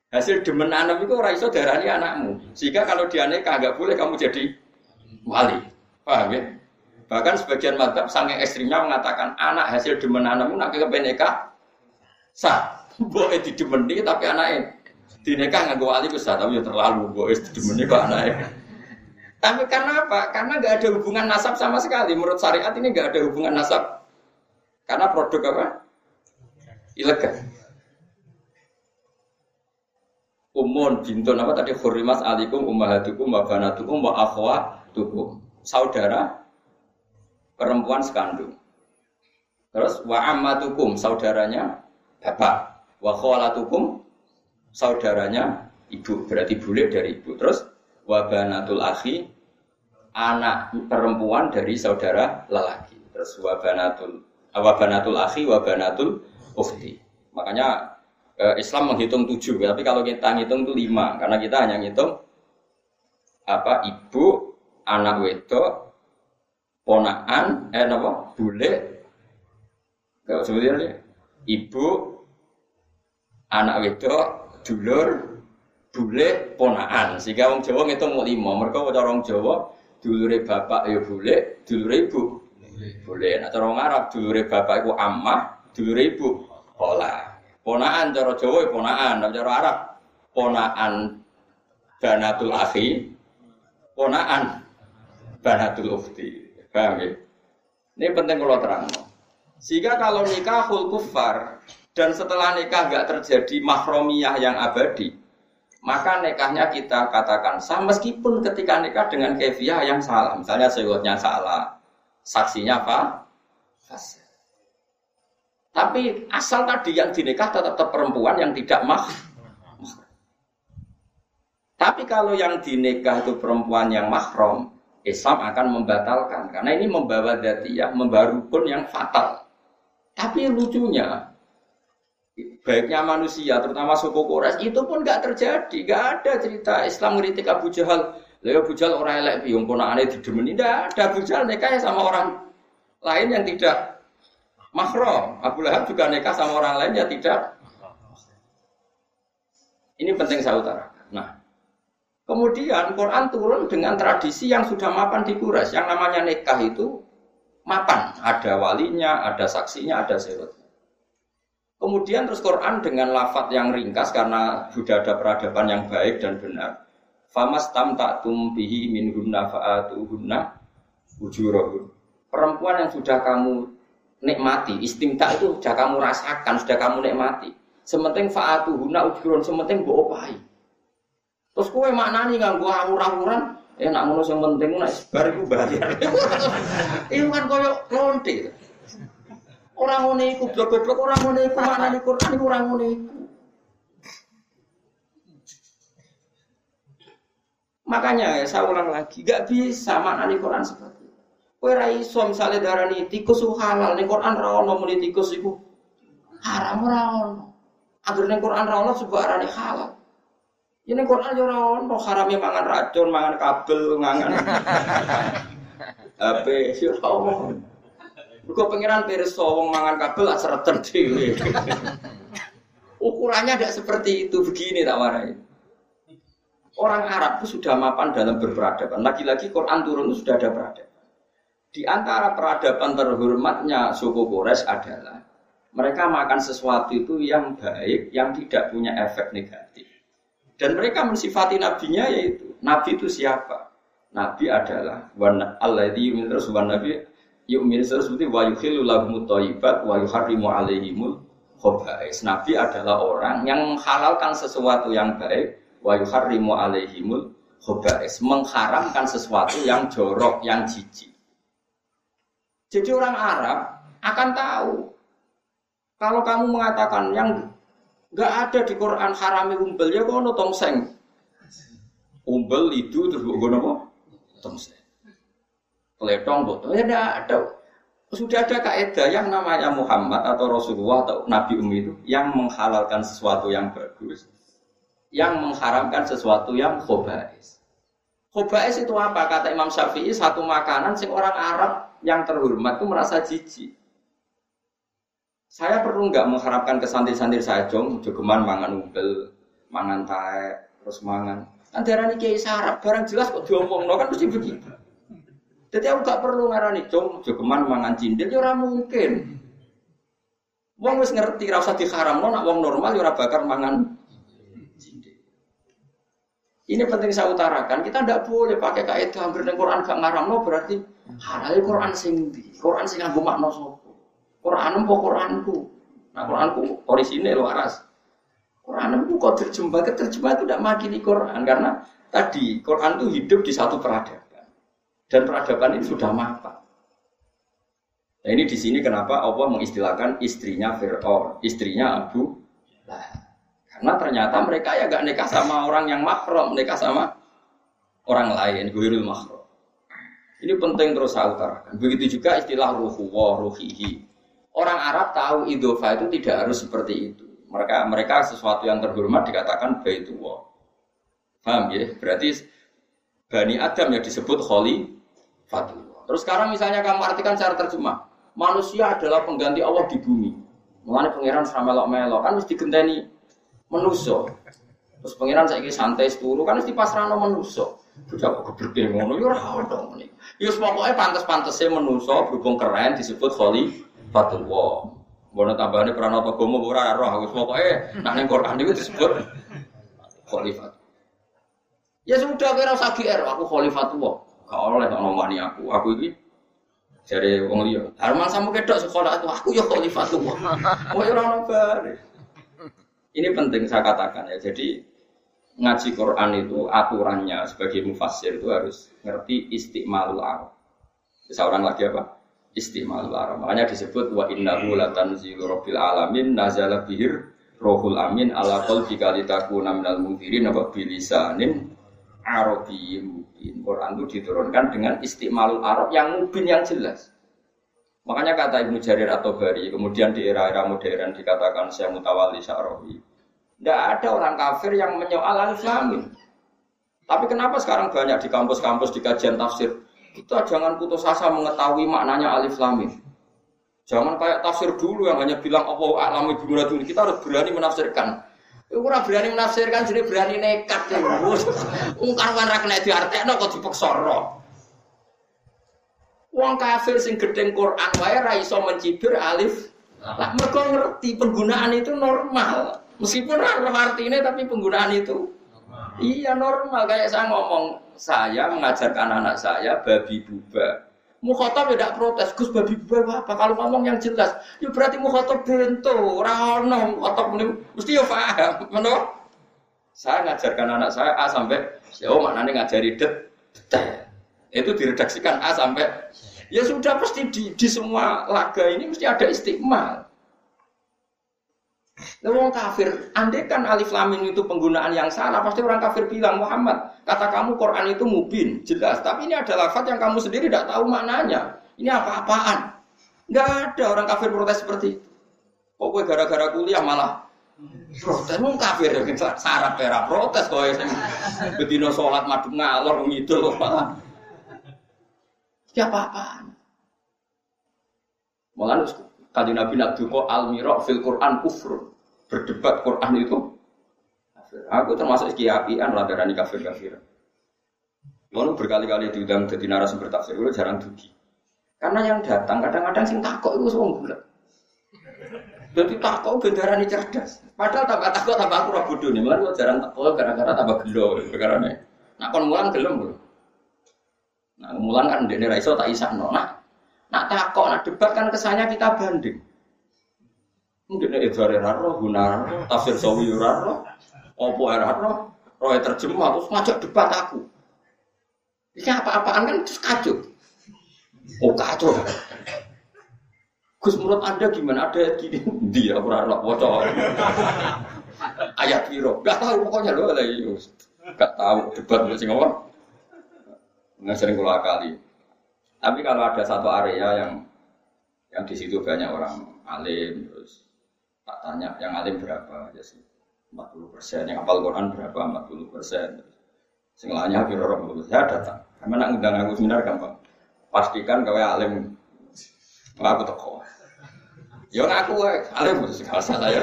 Hasil demen anak itu orang iso darani anakmu. Sehingga kalau dia nikah nggak boleh kamu jadi wali. Paham ya? Bahkan sebagian madhab sange ekstrimnya mengatakan anak hasil demen anakmu nak ke nikah sah. Boleh didemeni tapi anaknya dinekah nggak wali besar tapi ya terlalu boleh didemeni kok anaknya. Tapi karena apa? Karena nggak ada hubungan nasab sama sekali. Menurut syariat ini nggak ada hubungan nasab. Karena produk apa? Ilegal. Umun bintun apa tadi hurimas alikum ummahatukum wa banatukum wa akhwatukum. Saudara perempuan sekandung. Terus wa ammatukum saudaranya bapak. Wa khalatukum saudaranya ibu, berarti bule dari ibu. Terus wa banatul akhi anak perempuan dari saudara lelaki. Terus wa banatul wa banatul akhi wa banatul ukhti. Makanya Islam menghitung tujuh, tapi kalau kita ngitung itu lima, karena kita hanya ngitung apa ibu, anak wedok, ponaan, eh apa, bule, kalau sebenarnya ibu, anak wedok, dulur, bule, ponaan. Sehingga orang Jawa ngitung mau lima, mereka orang Jawa dulure bapak ya bule, dulure ibu boleh. Nah cara Arab dulure bapak iku ammah, dulure ibu pola. Ponaan cara Jawa ya ponaan, tapi cara Arab ponaan banatul akhi, ponaan banatul ukhti. Paham ya? Ini penting kalau terang. Sehingga kalau nikah nikahul kufar dan setelah nikah nggak terjadi mahromiyah yang abadi, maka nikahnya kita katakan sah meskipun ketika nikah dengan kefiah yang salah. Misalnya sewotnya salah, saksinya apa? Fasih. Tapi asal tadi yang dinikah tetap, tetap perempuan yang tidak mah. Tapi kalau yang dinikah itu perempuan yang mahram, Islam akan membatalkan karena ini membawa datiyah, membawa rukun yang fatal. Tapi lucunya, baiknya manusia, terutama suku Quraisy itu pun nggak terjadi, nggak ada cerita Islam ngeritik Abu Jahal. Lalu Abu Jahal orang elek biung aneh didemeni, tidak ada Abu Jahal nikah sama orang lain yang tidak mahram. Abu Lahab juga nikah sama orang lain ya tidak. Ini penting saya utarakan. Nah, kemudian Quran turun dengan tradisi yang sudah mapan di Quraisy. Yang namanya nikah itu mapan. Ada walinya, ada saksinya, ada syaratnya. Kemudian terus Quran dengan lafat yang ringkas karena sudah ada peradaban yang baik dan benar. Famas tam tak tumpihi min hunna hunna ujurahun. Perempuan yang sudah kamu nikmati. Istimta itu sudah kamu rasakan, sudah kamu nikmati. Sementing faatu guna ujurun, sementing gue opahi. Terus kue maknani nggak gue awur-awuran, eh nak ngono yang penting nak sebar itu bayar. [LAUGHS] Itu kan koyok lonte. Orang ngono iku blok-blok orang ngono iku maknani Quran orang iku. Makanya ya saya ulang lagi, gak bisa maknani Quran seperti Kowe ra iso misale darani tikus ku halal ning Quran ra ono muni tikus iku haram ora ono. Agar ning Quran ra ono sebab arane halal. Ya ning Quran yo ora ono harame mangan racun, mangan kabel, mangan [LAUGHS] HP yo ora ono. Mergo pangeran pirsa wong mangan kabel lak sereten dhewe. [LAUGHS] Ukurannya tidak seperti itu begini tak warai. Orang Arab itu sudah mapan dalam berperadaban. Lagi-lagi Quran turun itu sudah ada peradaban. Di antara peradaban terhormatnya suku Quraisy adalah Mereka makan sesuatu itu yang baik, yang tidak punya efek negatif. Dan mereka mensifati nabinya yaitu nabi itu siapa? Nabi adalah wana alladzi yu'minu terus nabi yu'minu terus seperti wa yukhillu lahum thayyibat wa yuharrimu alaihimul khaba'is. Nabi adalah orang yang menghalalkan sesuatu yang baik wa yuharrimu alaihimul khaba'is, mengharamkan sesuatu yang jorok, yang jijik. Jadi orang Arab akan tahu kalau kamu mengatakan yang nggak ada di Quran harami umbel ya kono tongseng. Umbel itu terus gue nopo tongseng. Peletong botol ya tidak ada. Sudah ada kaidah yang namanya Muhammad atau Rasulullah atau Nabi Umi itu yang menghalalkan sesuatu yang bagus, yang mengharamkan sesuatu yang khobais. Khobais itu apa? Kata Imam Syafi'i satu makanan sing orang Arab yang terhormat itu merasa jijik. Saya perlu nggak mengharapkan ke santri-santri saya jong, jogeman mangan umbel, mangan tae, terus mangan. Kan darah kiai sarap, barang jelas kok diomong, no, kan mesti begitu. Jadi aku gak perlu ngarani jong, jogeman mangan cindil, ya mungkin. Wong wis ngerti, rasa diharam, no, nak wong normal, ya bakar mangan ini penting saya utarakan, kita tidak boleh pakai kaidah hampir dengan Quran gak ngaram no berarti halal Quran sing di, Quran sing nganggo makna sapa? Quran empo Quranku. Nah Quranku orisinil waras. Quran itu kok terjemah, terjemah itu tidak makini Quran karena tadi Quran itu hidup di satu peradaban dan peradaban ini sudah mapan. Nah ini di sini kenapa Allah mengistilahkan istrinya Fir'aun, istrinya Abu Lahab. Karena ternyata mereka ya gak nikah sama orang yang makrom, nikah sama orang lain, guirul makrom. Ini penting terus saya utarakan. Begitu juga istilah ruhu wa ruhihi. Orang Arab tahu idofa itu tidak harus seperti itu. Mereka mereka sesuatu yang terhormat dikatakan baitullah. Paham ya? Berarti Bani Adam yang disebut Kholi Fatullah. Terus sekarang misalnya kamu artikan secara terjemah. Manusia adalah pengganti Allah di bumi. Mengenai pangeran sama melok melok kan mesti genteni menuso. Terus pangeran saya santai seturu kan mesti pasrano menuso. Bocah kok gebreke ngono ya ora ono ngene. Ya pokoke pantes-pantese menuso berhubung keren disebut khalifatullah. Bono tambahane pranata gomo ora roh aku pokoke nak ning Quran itu disebut khalifat. Ya sudah kira usah GR aku khalifatullah. Gak oleh nomani aku. Aku iki dari wong liya. Harman sama kedok sekolah itu aku ya khalifatullah. Oh ya ora ono bare. Ini penting saya katakan ya. Jadi ngaji Quran itu aturannya sebagai mufassir itu harus ngerti istiqmalul arab. Seorang lagi apa? Istiqmalul arab. Makanya disebut wa innahu latanzilu rabbil alamin nazala bihir rohul amin ala qalbika litakuna minal munzirin apa bilisanin arabiyyin. Quran itu diturunkan dengan istiqmalul arab yang mubin yang jelas. Makanya kata Ibnu Jarir atau Bari, kemudian di era-era modern dikatakan saya mutawali sya'rohi. Tidak ada orang kafir yang menyoal alif lamin. Tapi kenapa sekarang banyak di kampus-kampus di kajian tafsir kita jangan putus asa mengetahui maknanya alif lamin. Jangan kayak tafsir dulu yang hanya bilang Allah alam ibu dulu. Kita harus berani menafsirkan. Kurang berani menafsirkan jadi berani nekat ya. Ungkar wan rakna diartekno kok dipeksa Wong kafir sing gedeng Quran wae ra iso mencibir alif. Lah mergo ngerti penggunaan itu normal. Meskipun ra artinya tapi penggunaan itu normal. Iya normal kayak saya ngomong saya mengajarkan anak saya babi buba. Mukhotob tidak protes, Gus babi buba apa? Kalau ngomong yang jelas, ya berarti mukhotob bento, orang ono mukhotob mesti ya paham, menurut saya ngajarkan anak saya A sampai ya oh maknanya ngajari det, detail. Itu diredaksikan A sampai Ya sudah pasti di, di semua laga ini mesti ada istiqmal. Nah, orang kafir, andai kan alif lamin itu penggunaan yang salah, pasti orang kafir bilang Muhammad, kata kamu Quran itu mubin, jelas. Tapi ini ada lafaz yang kamu sendiri tidak tahu maknanya. Ini apa-apaan? Enggak ada orang kafir protes seperti itu. Kok gara-gara kuliah malah protes mau kafir syarat pera protes kok bedino sholat madu ngalor ngidul malah Ya apa-apaan. Kali Nabi Nabi al mirok fil Quran kufur. Berdebat Quran itu Aku termasuk kiapian lah darani kafir kafir. Lalu berkali-kali diundang jadi narasumber tafsir itu jarang dugi. Karena yang datang kadang-kadang sing takok itu semua bulat. Jadi takut gendarani cerdas. Padahal tambah takut tambah aku bodoh nih. Malah jarang takut gara-gara tambah gelo nih. Nah kon mulan gelem lho. Nah mulan kan dene ra iso tak isakno. Nah nak takut nak debat kan kesannya kita banding. Mungkin itu dari raro, guna tafsir sawi raro, opo raro, roy terjemah terus ngajak debat aku. Ini apa-apaan kan terus kacau. Oh kacau. Gus menurut anda gimana ada gini dia berharap bocor ayat kiro gak tahu pokoknya lo lagi gak tahu debat sing apa nggak sering kulah kali tapi kalau ada satu area yang yang di situ banyak orang alim terus tak tanya yang alim berapa aja sih. 40 persen yang hafal Quran berapa 40 persen. Sing lainnya biro orang saya datang. Karena nak ngundang aku seminar gampang. Pastikan kau alim aku teko. Ya ngaku alim mesti gak salah ya.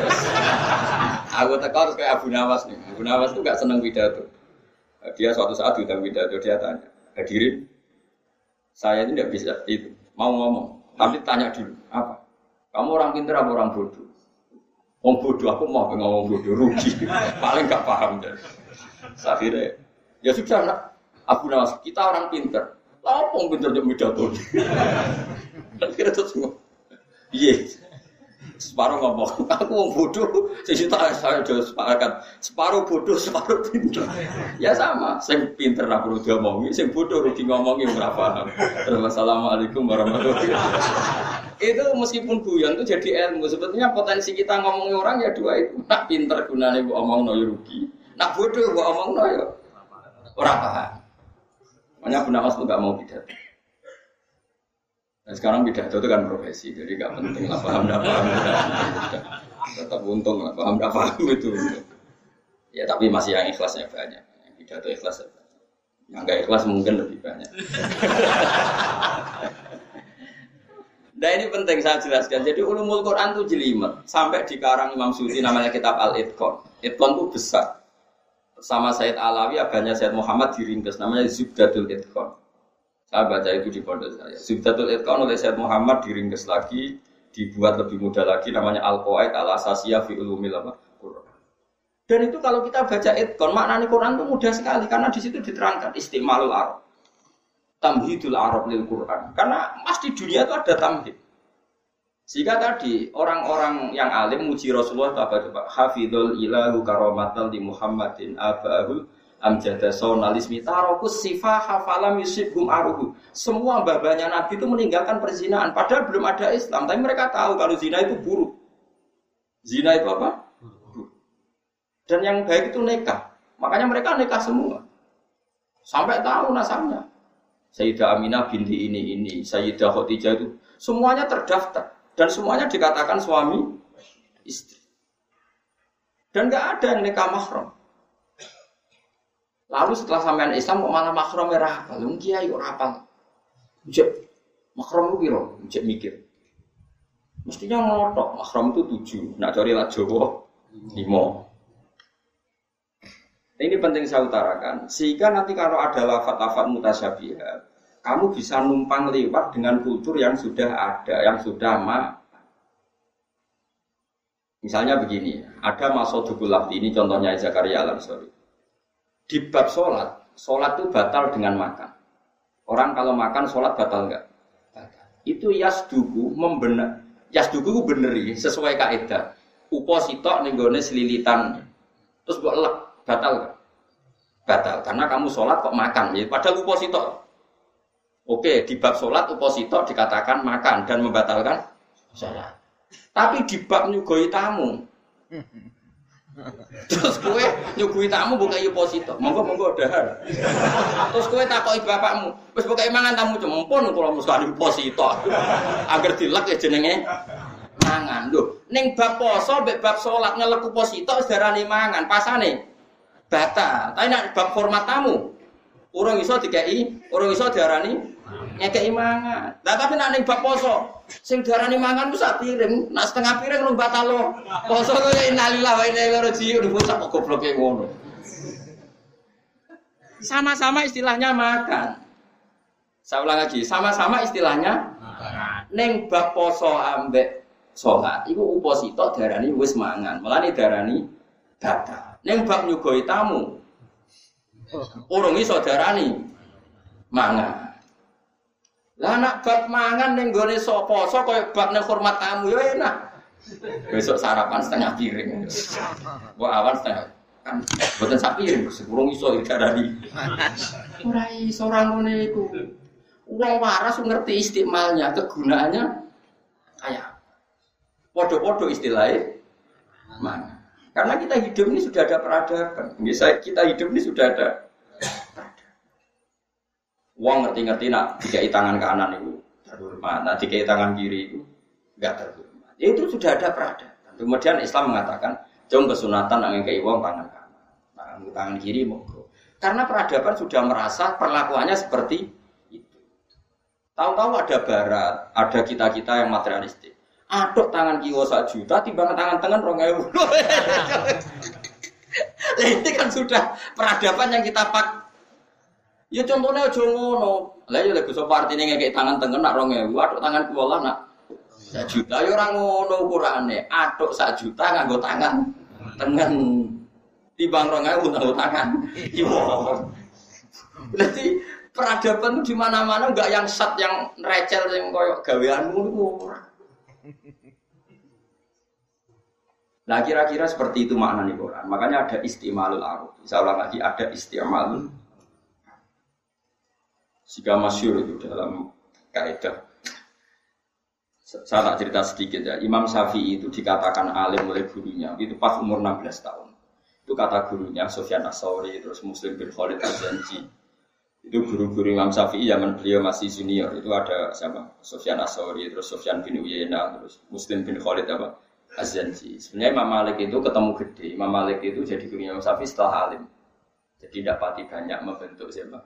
aku teko harus kayak Abu Nawas nih. Abu Nawas tuh gak seneng pidato. Dia suatu saat diundang pidato dia tanya, hadirin, saya ini tidak bisa itu mau ngomong, tapi tanya dulu apa? Kamu orang pintar apa orang bodoh? Om bodoh aku mau ngomong bodoh rugi, [LAUGHS] paling gak paham deh. Akhirnya ya sudah nak Abu Nawas kita orang pintar, yang pintar jadi pidato? [LAUGHS] Akhirnya terus iya separuh ngomong [LAUGHS] aku mau bodoh sisi tak saya jauh sepakat. Separuh bodoh separuh pinter. [LAUGHS] Ya sama saya pinter aku udah ngomongi saya bodoh rugi ngomongi berapa assalamualaikum warahmatullahi wabarakatuh. Itu meskipun guyon itu jadi ilmu. Sebetulnya potensi kita ngomongin orang ya dua itu. Nak pinter gunanya bu omong no ya rugi. Nak bodoh bu omong no ya orang paham. Makanya Bu Nawas nggak mau pidato Nah, sekarang pidato itu kan profesi, jadi gak penting lah paham paham. Tetap untung lah paham tidak paham itu. Ya tapi masih yang ikhlasnya banyak. Yang pidato ikhlas Yang gak ikhlas mungkin lebih banyak. Nah ini penting saya jelaskan. Jadi ulumul Quran itu jelimet. Sampai di karang Imam Suti namanya kitab Al-Itqan. Itqan itu besar. Sama Said Alawi, abahnya Said Muhammad diringkas. Namanya Zubdadul Itqan. Saya baca itu di pondok saya. Zubdatul Itqan oleh Syed Muhammad diringkes lagi, dibuat lebih mudah lagi namanya Al-Qaid Al-Asasiyah fi Ulumil Quran. Dan itu kalau kita baca Itqan, maknanya Quran itu mudah sekali karena di situ diterangkan istimalul Arab. Tamhidul Arab lil Quran. Karena mas di dunia itu ada tamhid. Sehingga tadi orang-orang yang alim muji Rasulullah coba? Hafidul ilahu karomatal di Muhammadin abahul amjada sonalismi tarokus sifah hafalam yusibhum aruhu. Semua babanya Nabi itu meninggalkan perzinahan. Padahal belum ada Islam. Tapi mereka tahu kalau zina itu buruk. Zina itu apa? Buruk. Dan yang baik itu nekah. Makanya mereka nekah semua. Sampai tahu nasabnya. Sayyidah Aminah binti ini ini, Sayyidah Khadijah itu semuanya terdaftar dan semuanya dikatakan suami istri. Dan nggak ada yang nikah mahram. Lalu setelah sampean Islam kok malah makrom merah apa? Lu kiai kok apa? Jek makrom lu kira, jek mikir. Mestinya ngotok, makrom itu tujuh, nak cari lah Jawa lima. Ini penting saya utarakan, sehingga nanti kalau ada lafat-lafat mutasyabihat, kamu bisa numpang lewat dengan kultur yang sudah ada, yang sudah ma. Misalnya begini, ada masodukul ini contohnya Zakaria al sorry di bab sholat, sholat itu batal dengan makan. Orang kalau makan sholat batal enggak? Batal. Itu yasduku membenar, yasduku beneri sesuai kaidah. Upo sitok nenggone selilitan, terus buat lek batal enggak? Batal karena kamu sholat kok makan, ya padahal upo sitok. Oke, di bab sholat upo sitok dikatakan makan dan membatalkan sholat. Tapi di bab nyugoi tamu, Terus kue nyugui tamu buka yu posito, monggo monggo dahar. Terus kue takoki bapakmu, wis buka mangan tamu cempon kalau mesti yu posito. Agar dilek ya jenenge mangan. Lho, ning bab poso bab salat ngeleku posito sedarane mangan, pasane batal. Tapi nek bab hormat tamu, urung iso dikai, urung iso diarani ngekei mangan. Lah tapi nak ning poso, sing diarani mangan sak piring, nak setengah piring rung batalo. Poso kok ya innalillahi wa inna ilaihi raji'un bocah kok ngono. Sama-sama istilahnya makan. Saya ulang lagi, sama-sama istilahnya. Ning bab poso ambek sholat, itu uposito darani wis mangan, nih darani data. Neng bab nyugoi tamu, urung iso darani mangan. Lah anak bab mangan neng gone sopo, so kaya bab neng hormat tamu ya enak. Besok sarapan setengah piring. Gua awan setengah kan buatan sapi piring, sepurung iso darani. Ora iso ora ngene iku. Wong waras ngerti istimalnya, kegunaannya kayak podo-podo istilahnya mana. Karena kita hidup ini sudah ada peradaban. Misalnya kita hidup ini sudah ada Uang ngerti-ngerti nak tiga tangan kanan itu terhormat, nah tiga tangan kiri itu enggak terhormat. Ya, itu sudah ada peradaban. Kemudian Islam mengatakan, jom kesunatan angin ke uang tangan kanan, tangan tangan kiri mau Karena peradaban sudah merasa perlakuannya seperti Tahu-tahu ada barat, ada kita-kita yang materialistik. Aduk tangan kiwa sak juta, timbang tangan tangan rong ewu. [LAUGHS] ini kan sudah peradaban yang kita pak. Ya contohnya aja ngono. Lah ya lek sapa artine ngekek tangan tengen nak rong ewu, aduk tangan kiwa lah nak sak juta ya ora ngono ukurane. Aduk sak juta nganggo tangan tengen. Timbang rong ewu nganggo tangan kiwa. Berarti peradaban di mana-mana enggak yang sat yang recel yang koyok gaweanmu itu Nah kira-kira seperti itu makna nih Quran. Makanya ada istimalul aruf. Saya ulang lagi ada istimalul. Jika masyur itu dalam kaidah. Saya tak cerita sedikit ya. Imam Syafi'i itu dikatakan alim oleh gurunya. Itu pas umur 16 tahun. Itu kata gurunya Sofyan Asauri terus Muslim bin Khalid Al-Zanji itu guru-guru Imam Syafi'i zaman beliau masih junior itu ada siapa Sofyan Asori terus Sofyan bin Uyena terus Muslim bin Khalid apa Azanji sebenarnya Imam Malik itu ketemu gede Imam Malik itu jadi guru Imam Syafi'i setelah alim jadi dapati banyak membentuk siapa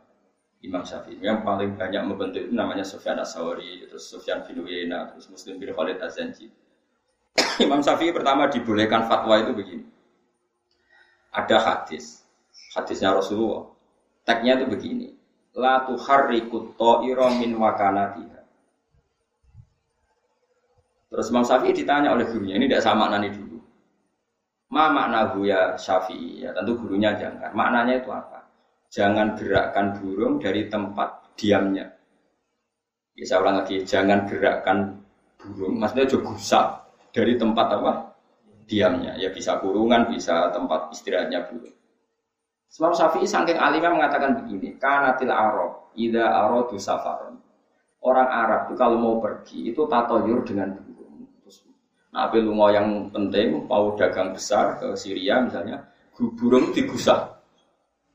Imam Syafi'i yang paling banyak membentuk itu namanya Sofyan Asori terus Sofyan bin Uyena terus Muslim bin Khalid Azanji [CLEARS THROAT] Imam Syafi'i pertama dibolehkan fatwa itu begini ada hadis hadisnya Rasulullah tagnya itu begini la tuharriku ta'ira min wakanatiha. Terus Imam Syafi'i ditanya oleh gurunya, ini tidak sama nani dulu. Ma makna ya Syafi'i, ya tentu gurunya jangan. Maknanya itu apa? Jangan gerakkan burung dari tempat diamnya. Ya, saya ulang lagi, jangan gerakkan burung, maksudnya juga gusak dari tempat apa? Diamnya. Ya bisa kurungan, bisa tempat istirahatnya burung. Sebab Syafi'i saking alimnya mengatakan begini, kanatil Arab, ida aradu safaron. Orang Arab itu kalau mau pergi itu tatoyur dengan burung. Terus, nah, lungo yang penting mau dagang besar ke Syria misalnya, burung digusah.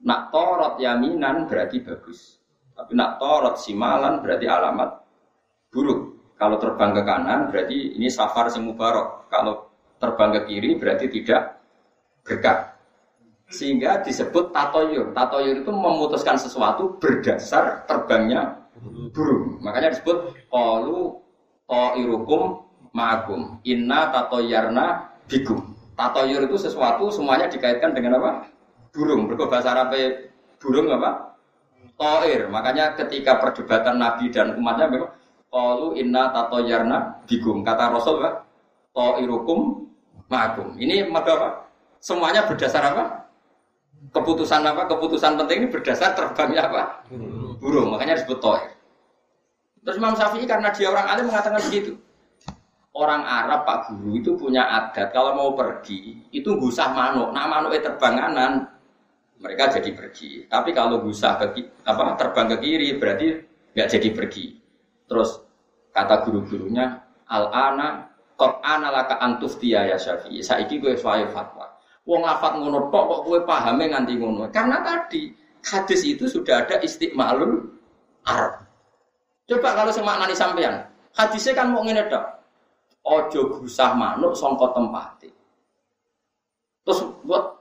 Nak torot yaminan berarti bagus. Tapi nak torot simalan berarti alamat buruk. Kalau terbang ke kanan berarti ini safar sing mubarok. Kalau terbang ke kiri berarti tidak berkah. Sehingga disebut tatoyur. Tatoyur itu memutuskan sesuatu berdasar terbangnya burung. Makanya disebut qalu ta'irukum ma'akum. Inna tatoyarna bikum. Tatoyur itu sesuatu semuanya dikaitkan dengan apa? Burung. Berkata bahasa Arab burung apa? Toir. Makanya ketika perdebatan Nabi dan umatnya memang qalu inna tatoyarna bikum. Kata Rasul apa? Ta'irukum ma'akum. Ini apa? Semuanya berdasar apa? keputusan apa? Keputusan penting ini berdasar terbangnya apa? Burung. Makanya disebut toir. Terus Imam Syafi'i karena dia orang alim mengatakan begitu. Orang Arab Pak Guru itu punya adat kalau mau pergi itu gusah manuk. Nah manuk itu terbang kanan mereka jadi pergi. Tapi kalau gusah ke apa terbang ke kiri berarti nggak jadi pergi. Terus kata guru-gurunya al ana kok ana laka antuftia ya Syafi'i. Saiki gue suai fatwa. Wong lafat ngono tok kok kowe pahame nganti ngono. Karena tadi hadis itu sudah ada istiqmalul Arab. Coba kalau semaknani sampean, hadisnya kan mau ngene tok. Ojo gusah manuk sangka tempate. Terus buat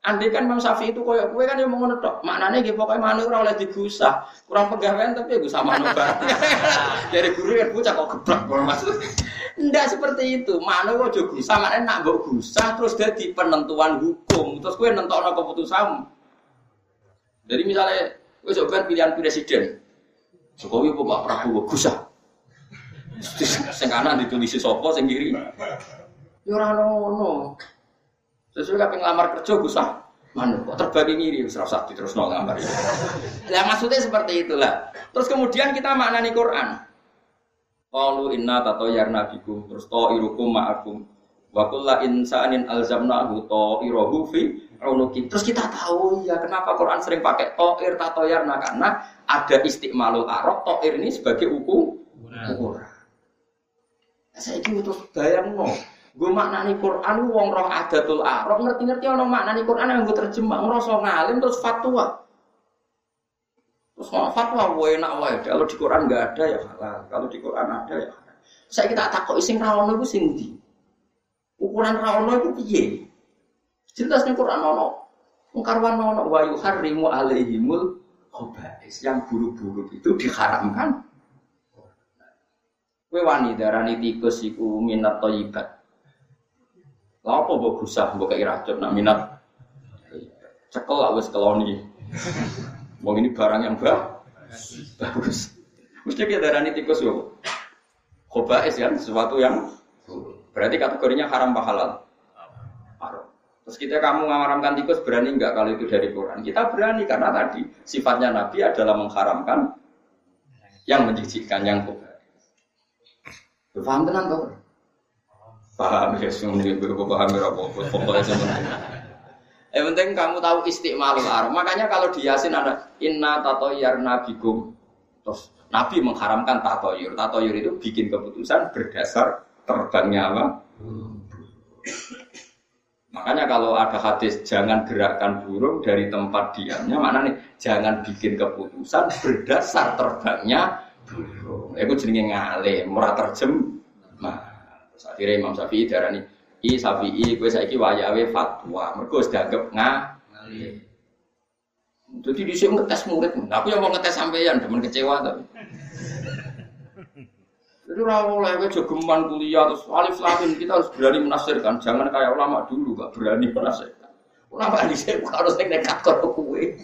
Andai kan Imam Syafi'i itu koyok kue kan yang mau tok. Maknanya gitu pokoknya manuk ora oleh digusah. Kurang pegawaian tapi ya gusah manuk [LAUGHS] bareng. Dari guru kan bocah kok geblak maksud. Ndak seperti itu. Manuk kok juga gusah, maknanya nak mbok gusah terus jadi penentuan hukum. Terus kue nentokno keputusan. Jadi misalnya kue sebenarnya pilihan presiden. Jokowi apa Pak Prabowo gusah. Sing kanan ditulis sapa sing kiri. Ya ora ono. Sesuai kabeh ngelamar kerja Gus ah. Mana kok terbagi ngiri wis ora terus nol ngambar. Lah maksudnya seperti itulah. Terus kemudian kita maknani Quran. Qalu inna tatayyarna bikum terus ta'irukum ma'akum wa kullu insanin alzamnahu ta'irahu fi unuki. Terus kita tahu ya kenapa Quran sering pakai ta'ir tatayyarna karena ada istiqmalul arab ta'ir ini sebagai uku ukuran. Saya itu terus bayang no. Gue maknani Quran, wong roh adatul arab ngerti-ngerti orang maknani Quran yang gue terjemah, ngerasa ngalim terus fatwa. Terus mau fatwa, gue enak wae. Kalau di Quran nggak ada ya halal, kalau di Quran ada ya halal. Saya kita takut ising rawono itu sing di. Ukuran rawono itu piye? Jelas nih Quran ono. Mengkarwan ono wa yuharrimu alaihimul khobais. Yang buruk-buruk itu diharamkan. Kue wani darani tikus iku minat toyibat. Lah apa mbok gusah mbok kei racun nak minat. Cekel lah wis keloni. Wong ini barang yang bagus. Mesti kita darani tikus yo. Khobais kan sesuatu yang berarti kategorinya haram halal. Haram. Terus kita kamu mengharamkan tikus berani enggak kalau itu dari Quran? Kita berani karena tadi sifatnya Nabi adalah mengharamkan yang menjijikkan yang khobais. Paham tenan kok? Paham ya, semua ini gue paham ya, pokoknya semuanya. Yang penting kamu tahu istiqmalul arab. Makanya kalau di Yasin ada inna tatoyar nabigum. Terus Nabi mengharamkan tatoyur. Tatoyur itu bikin keputusan berdasar terbangnya apa? Makanya kalau ada hadis jangan gerakkan burung dari tempat diamnya, mana nih jangan bikin keputusan berdasar terbangnya burung. Itu jenenge ngale, murah terjem. Nah, akhirnya Imam Syafi'i darani i Syafi'i kowe saiki wayahe fatwa. Mergo wis dianggap ngali. Jadi di sini ngetes murid, aku yang mau ngetes sampeyan, teman kecewa tapi. Jadi rawol lagi jogeman kuliah terus alif lamin kita harus berani menafsirkan, jangan kayak ulama dulu gak berani menafsirkan. Ulama di sini harus nekat kau kue.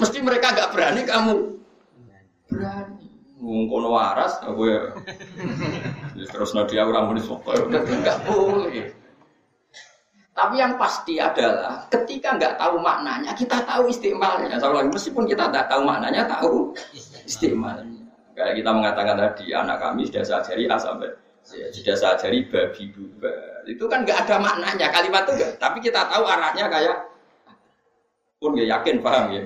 Mesti mereka gak berani, kamu berani. Ngkono waras, aku ya. Terus nanti aku ramu di sopo, enggak boleh. Tapi yang pasti adalah ketika nggak tahu maknanya, kita tahu istimalnya. lagi meskipun kita tidak tahu maknanya, tahu istimalnya. Kayak kita mengatakan tadi, anak kami sudah saya ajari A ya, sudah saya ajari babi buba. Itu kan nggak ada maknanya kalimat itu enggak. Tapi kita tahu arahnya kayak pun ya yakin paham ya.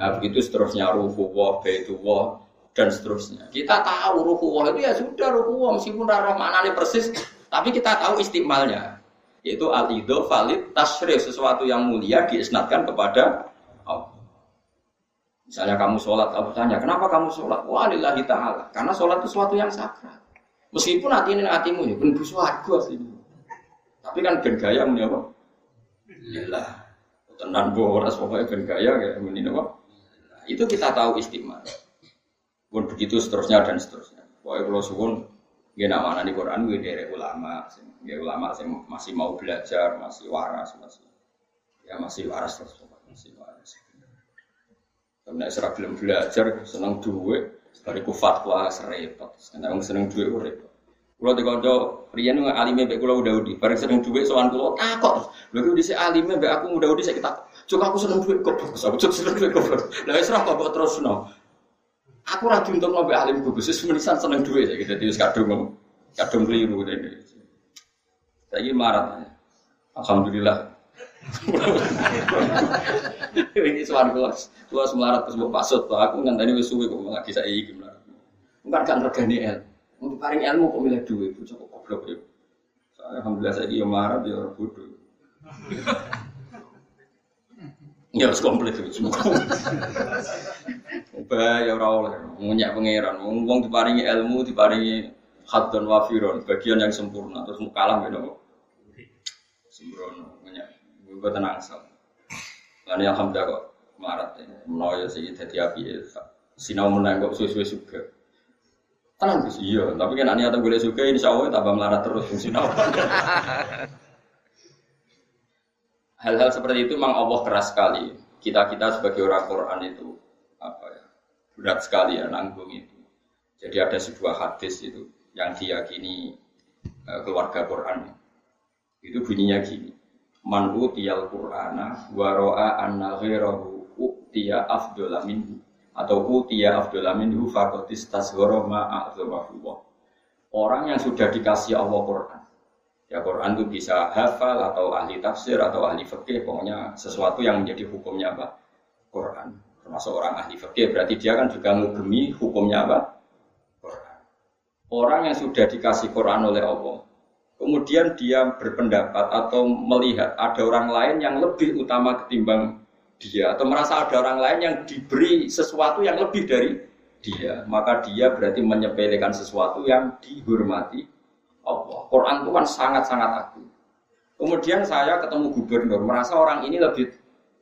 Nah, begitu seterusnya ruhu wah, baitu wah, dan seterusnya. Kita tahu ruhuwah itu ya sudah ruhuwah meskipun rara maknanya persis, tapi kita tahu istimalnya yaitu al ido valid tasrif sesuatu yang mulia diisnatkan kepada Allah. Misalnya kamu sholat, aku tanya, kenapa kamu sholat? Walillahi ta'ala. Karena sholat itu sesuatu yang sakral. Meskipun hati ini hatimu ya, pun suatu sih. Tapi kan ben gaya muni apa? Lillah. Tenan boras pokoknya ben gaya kayak muni apa? Itu kita tahu istimal pun begitu seterusnya dan seterusnya. Pokoknya kalau suwun dia nama di Quran gue dari ulama, dia ulama sih masih mau belajar, masih waras, masih ya masih waras terus, masih waras. Karena serah belum belajar, senang duit, dari kufat fatwa serempet, karena seneng duit repot. Kalau di konco Rian nggak alimnya baik kalau udah udi, bareng seneng duit soal kalau takut, lalu di si alimnya baik aku udah udi saya kita, coba aku seneng duit kok, aku cukup seneng duit kok, nah serah kok terus no, Aku rajin untuk ngobrol alim gugus, menisan seneng duit ya gitu, jadi kadung kadung keliru. Saya [LAUGHS] ini marah, alhamdulillah. ini suara kelas, kelas melarat terus mau pasut, aku nggak tadi wisuwi kok lagi saya ini gimana? Bukan kan regani el, untuk paling ilmu kok milih duit, itu cukup goblok ya. Alhamdulillah saya ini marah dia orang bodoh. [LAUGHS] Ya harus komplit itu semua. Bahaya ora oleh munyak pangeran. Wong diparingi ilmu, diparingi hadon wafiron, bagian yang sempurna terus kalah gitu. Sembrono munyak. Gue tenang asal. Lalu alhamdulillah kok marat ya. Menawa sih jadi api ya. Sinau menang kok suwe-suwe juga. Tenang sih iya, tapi kan aneh atau gue suka ini Allah tambah melarat terus sinau. Hal-hal seperti itu memang Allah keras sekali. Kita kita sebagai orang Quran itu apa ya berat sekali ya nanggung itu. Jadi ada sebuah hadis itu yang diyakini uh, keluarga Quran. Itu bunyinya gini. Man utiyal Qur'ana wa ra'a anna ghairahu utiya minhu atau utiya afdhala minhu faqad istasghara ma Orang yang sudah dikasih Allah Quran. Ya Quran itu bisa hafal atau ahli tafsir atau ahli fikih, pokoknya sesuatu yang menjadi hukumnya apa? Quran. Termasuk orang ahli fikih. Berarti dia kan juga ngugemi hukumnya apa? Orang yang sudah dikasih Quran oleh Allah, kemudian dia berpendapat atau melihat ada orang lain yang lebih utama ketimbang dia atau merasa ada orang lain yang diberi sesuatu yang lebih dari dia maka dia berarti menyepelekan sesuatu yang dihormati Allah. Quran itu kan sangat-sangat agung. Kemudian saya ketemu gubernur merasa orang ini lebih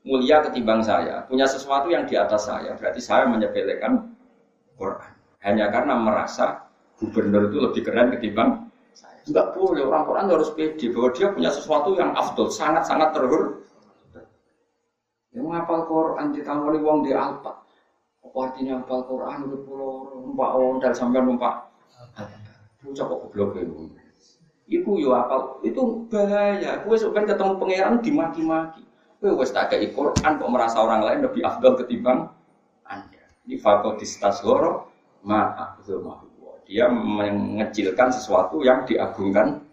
mulia ketimbang saya punya sesuatu yang di atas saya berarti saya menyepelekan Quran hanya karena merasa gubernur itu lebih keren ketimbang Enggak boleh orang Quran harus pede bahwa dia punya sesuatu yang afdol, sangat-sangat terhur. Yang ngapal Quran ditangani wong di Alpa. Apa artinya apal Quran itu pulau numpak ondal sampai numpak. Bocah kok goblok ya. Iku yo apal, itu bahaya. Kue sebenarnya ketemu pangeran dimaki-maki. Kue wes tak kayak Quran kok merasa orang lain lebih afdol ketimbang Anda. Ini fakotis tasgoro maaf dia mengecilkan sesuatu yang diagungkan.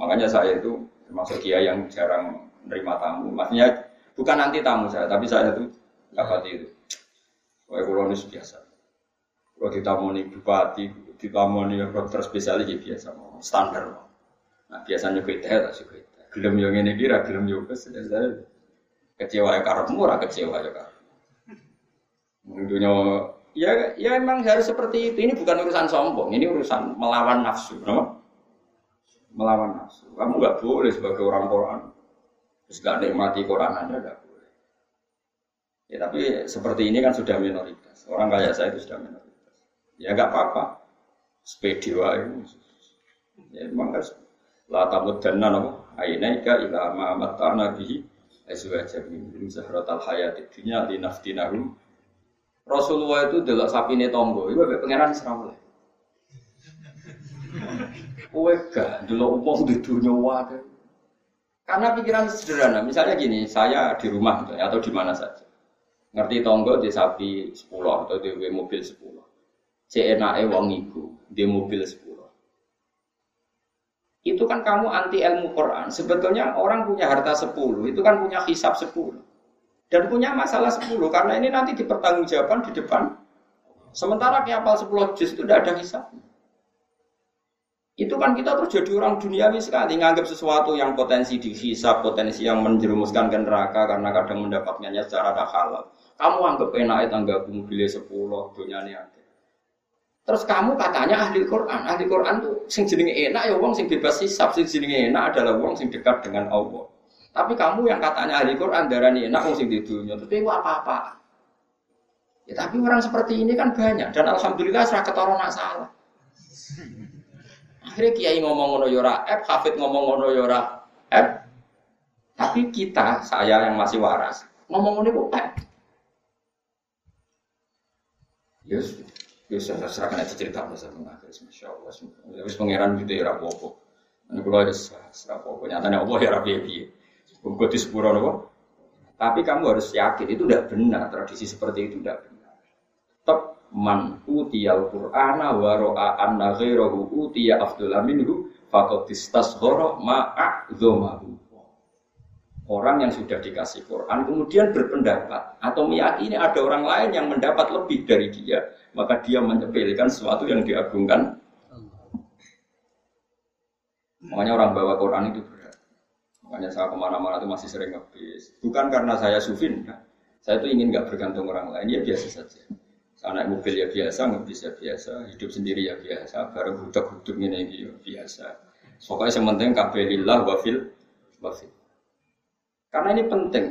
Makanya saya itu termasuk dia yang jarang menerima tamu. Maksudnya bukan nanti tamu saya, tapi saya itu dapat itu. Kayak kolonis biasa. Kalau ditamoni bupati, ditamoni dokter spesialis ya biasa, standar. Nah biasanya kita tak suka Gelem yang ini kira, gelem yang saya kecewa ya karena murah kecewa ya karena. Dunia Ya, ya emang harus seperti itu. Ini bukan urusan sombong, ini urusan melawan nafsu. No? Melawan nafsu. Kamu nggak boleh sebagai orang Quran. Terus nggak nikmati Quran aja nggak boleh. Ya tapi seperti ini kan sudah minoritas. Orang kayak saya itu sudah minoritas. Ya nggak apa-apa. Sepedi wae. Ya emang harus la tamuddanna napa ainaika ila ma mata'na bihi azwajan min zahratal hayatid dunya linaftinahum Rasulullah itu delok sapine tonggo, itu mbek pangeran serawle. Kowe gak delok wong di dunia wae. Karena pikiran sederhana, misalnya gini, saya di rumah gitu, atau di mana saja. Ngerti tonggo di sapi 10 atau di mobil 10. CNAE wong iku, di mobil 10. Itu kan kamu anti ilmu Quran. Sebetulnya orang punya harta 10, itu kan punya hisap 10 dan punya masalah 10 karena ini nanti dipertanggungjawabkan di depan. Sementara kiapal 10 juz itu tidak ada hisap. Itu kan kita terus jadi orang duniawi sekali nganggap sesuatu yang potensi dihisap, potensi yang menjerumuskan ke neraka karena kadang mendapatkannya secara tak halal. Kamu anggap enak tangga mobilnya 10 dunia ini ada. Terus kamu katanya ahli Quran, ahli Quran tuh sing jenenge enak ya wong sing bebas hisap, sing jenenge enak adalah wong sing dekat dengan Allah. Tapi kamu yang katanya ahli Quran darah ini enak sing di dunia, tapi apa-apa. Ya, tapi orang seperti ini kan banyak dan alhamdulillah serah ketara nak salah. Akhirnya kiai ngomong ngono yora ya F, Hafid ngomong ngono yora ya F. Tapi kita, saya yang masih waras, ngomong ngono F. Yes, yes, saya serahkan aja cerita masa mengakhir, masya Allah. Terus pangeran gitu ya rapopo. Ini kalau ada rapopo, nyatanya Allah ya rapi Buku di sepuro nopo. Tapi kamu harus yakin itu tidak benar. Tradisi seperti itu tidak benar. Tetap man utiyal qur'ana wa ro'a anna ghairahu utiya afdala minhu faqad istasghara ma'a'dhamahu. Orang yang sudah dikasih Quran kemudian berpendapat atau meyakini ada orang lain yang mendapat lebih dari dia, maka dia menyepelekan sesuatu yang diagungkan. Makanya orang bawa Quran itu Makanya saya ke mana-mana itu masih sering ngebis. Bukan karena saya sufin, ya. saya itu ingin nggak bergantung orang lain, ya biasa saja. Saya naik mobil ya biasa, ngebis ya biasa, hidup sendiri ya biasa, bareng huduk-huduk ini ya biasa. Pokoknya yang penting kabelillah wafil wafil. Karena ini penting.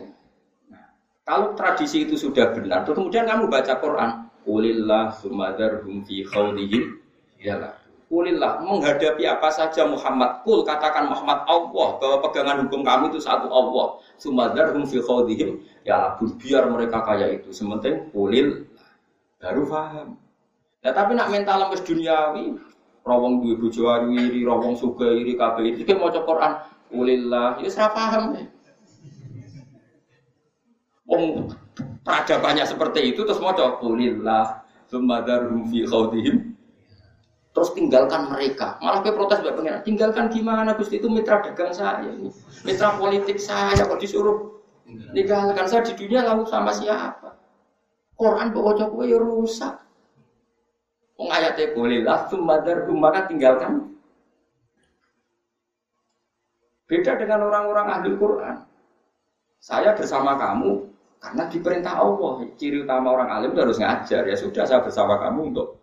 Nah, kalau tradisi itu sudah benar, terus kemudian kamu baca Quran, Ulillah sumadar hum fi khawdihim yalah. Kulillah menghadapi apa saja Muhammad kul katakan Muhammad Allah bahwa pegangan hukum kami itu satu Allah sumadar hum fi khawdihim ya biar mereka kaya itu sementing kulil baru paham Nah, tapi nak mental wis duniawi, rawong duwe bojo iri, rawong suga iri kabeh iki maca Quran, ulillah, ya ora paham. Ya. Wong peradabannya seperti itu terus maca ulillah, sumadharum fi khawdihim terus tinggalkan mereka. Malah ke protes buat pengen tinggalkan gimana Gusti itu mitra dagang saya, mitra politik saya kok disuruh tinggalkan saya di dunia lalu sama siapa? Quran bawa kowe ya rusak. Wong ayatnya boleh lah, sumadar maka tinggalkan. Beda dengan orang-orang ahli Quran. Saya bersama kamu karena diperintah Allah. Ciri utama orang alim itu harus ngajar. Ya sudah saya bersama kamu untuk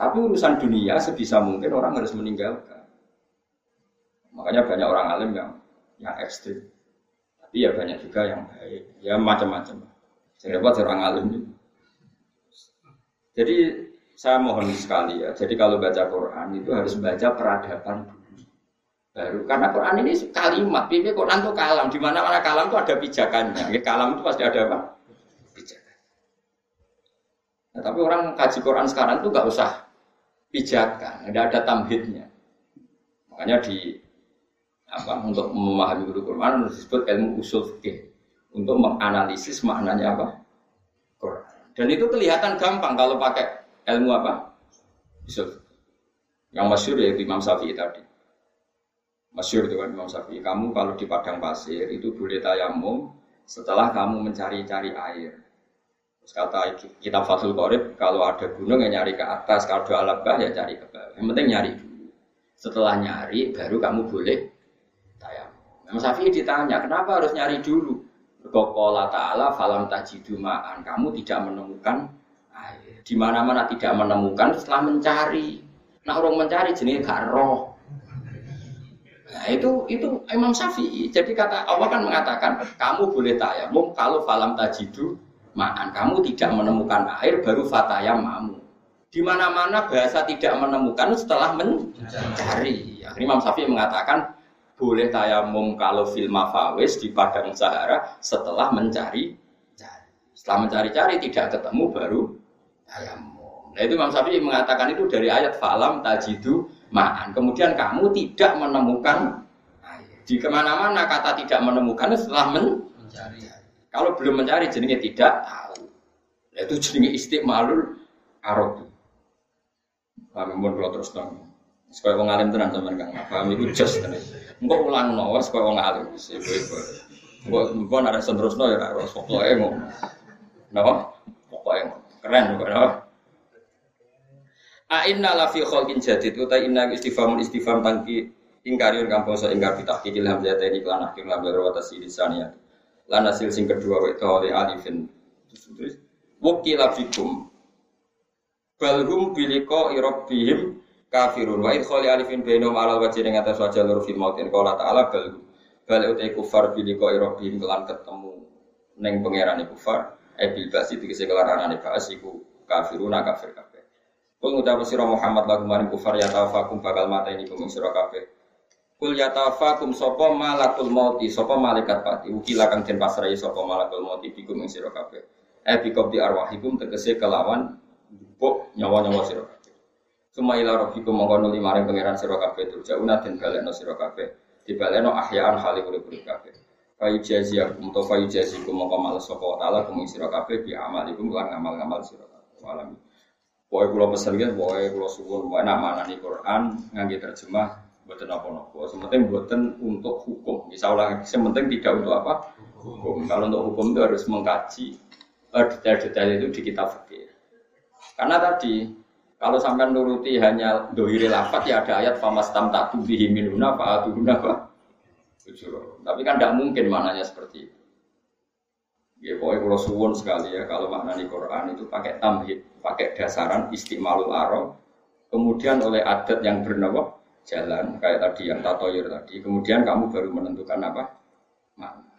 tapi urusan dunia sebisa mungkin orang harus meninggalkan. Makanya banyak orang alim yang yang ekstrim. Tapi ya banyak juga yang baik. Ya macam-macam. Saya orang alim itu. Jadi saya mohon sekali ya. Jadi kalau baca Quran itu harus baca peradaban. Baru karena Quran ini kalimat. Bibi Quran itu kalam. Di mana mana kalam itu ada pijakannya. Ya, kalam itu pasti ada apa? Pijakan. Nah, tapi orang kaji Quran sekarang itu nggak usah pijakan, tidak ada tamhidnya. Makanya di apa untuk memahami guru Quran disebut ilmu usul fikih untuk menganalisis maknanya apa Quran. Dan itu kelihatan gampang kalau pakai ilmu apa usul. Yang masyur ya Imam Syafi'i tadi. Masyur kan Imam Syafi'i. Kamu kalau di padang pasir itu boleh tayamum setelah kamu mencari-cari air. Terus kata kita Fathul Qorib, kalau ada gunung yang nyari ke atas, kalau ada alabah ya cari ke bawah. Yang penting nyari dulu. Setelah nyari, baru kamu boleh tayamum. Imam Syafi'i ditanya, kenapa harus nyari dulu? Kokola ta'ala falam tajidu ma'an. Kamu tidak menemukan air. Di mana-mana tidak menemukan setelah mencari. Nah orang mencari jenis gak roh. Nah itu itu Imam Syafi'i. Jadi kata Allah kan mengatakan kamu boleh tayamum kalau falam tajidu Ma'an kamu tidak menemukan air baru fatayam mamu. Di mana-mana bahasa tidak menemukan setelah mencari. Akhirnya Imam Syafi'i mengatakan boleh tayamum kalau film mafawis di padang Sahara setelah mencari Setelah mencari-cari tidak ketemu baru tayamum. Nah itu Imam Syafi'i mengatakan itu dari ayat falam tajidu ma'an. Kemudian kamu tidak menemukan air. Di ke mana-mana kata tidak menemukan setelah mencari. Kalau belum mencari jenenge tidak tahu. Itu jenenge istiqmalul arad. Kami pun kalau terus dong. Supaya wong alim tenan sampean Kang. Paham iku jos tenan. Engko ulang wis koyo wong alim. Ibu-ibu. Engko ada senterusno ya harus pokoke ngono. Napa? Pokoke. Keren kok napa? A inna la fi khalqin jadid. Uta inna istifham istifham tangki ingkariun kampung so ingkar bitakidil hamzah tadi kelan akhir lambar wa tasirisaniyah lan hasil sing kedua wa oleh alifin. Terus wakila fikum balhum biliko irobihim kafirun. Wa idkhali alifin bainum alal wajhi ing atas wajah lur fi mautin. Qala ta'ala bal bal utai kufar biliko irobihim kelan ketemu neng pangeran kufar. E bil basi tegese kelarangane bas iku kafiruna kafir Kul ngucap sira Muhammad lagu maring kufar ya tafakum bakal mata ini kuming sira kabeh Kul yatafakum sapa malakul mauti sapa malaikat pati ukila kang den pasrai sapa malakul mauti bikum ing sira kabeh. Eh bikum di arwahikum tegese kelawan buk nyawa-nyawa sira kabeh. Suma ila rabbikum mongko nuli maring pangeran sira kabeh turjauna den balekno sira kabeh. Dibalekno ahyaan hale urip-urip kabeh. Fayu jaziakum to fayu jazikum mongko males sapa taala kum sira kabeh bi amalikum lan ngamal-ngamal sira kabeh. Walami. Pokoke kula pesen nggih, pokoke kula suwun, pokoke nak manani Quran ngangge terjemah Buatan apa-apa. Sementing buatan untuk hukum. Misalnya, sementing tidak untuk apa? Hukum. Kalau untuk hukum itu harus mengkaji eh, detail-detail itu di kitab fikih. Karena tadi kalau sampai nuruti hanya dohiri lafat ya ada ayat famas tam tak tubihi minuna fa atuhuna apa? Tapi kan tidak mungkin maknanya seperti itu. Ya pokoknya kalau suwun sekali ya kalau maknani Quran itu pakai tamhid, pakai dasaran istimalul arab, kemudian oleh adat yang bernama jalan kayak tadi yang tatoyur tadi. Kemudian kamu baru menentukan apa? Makna.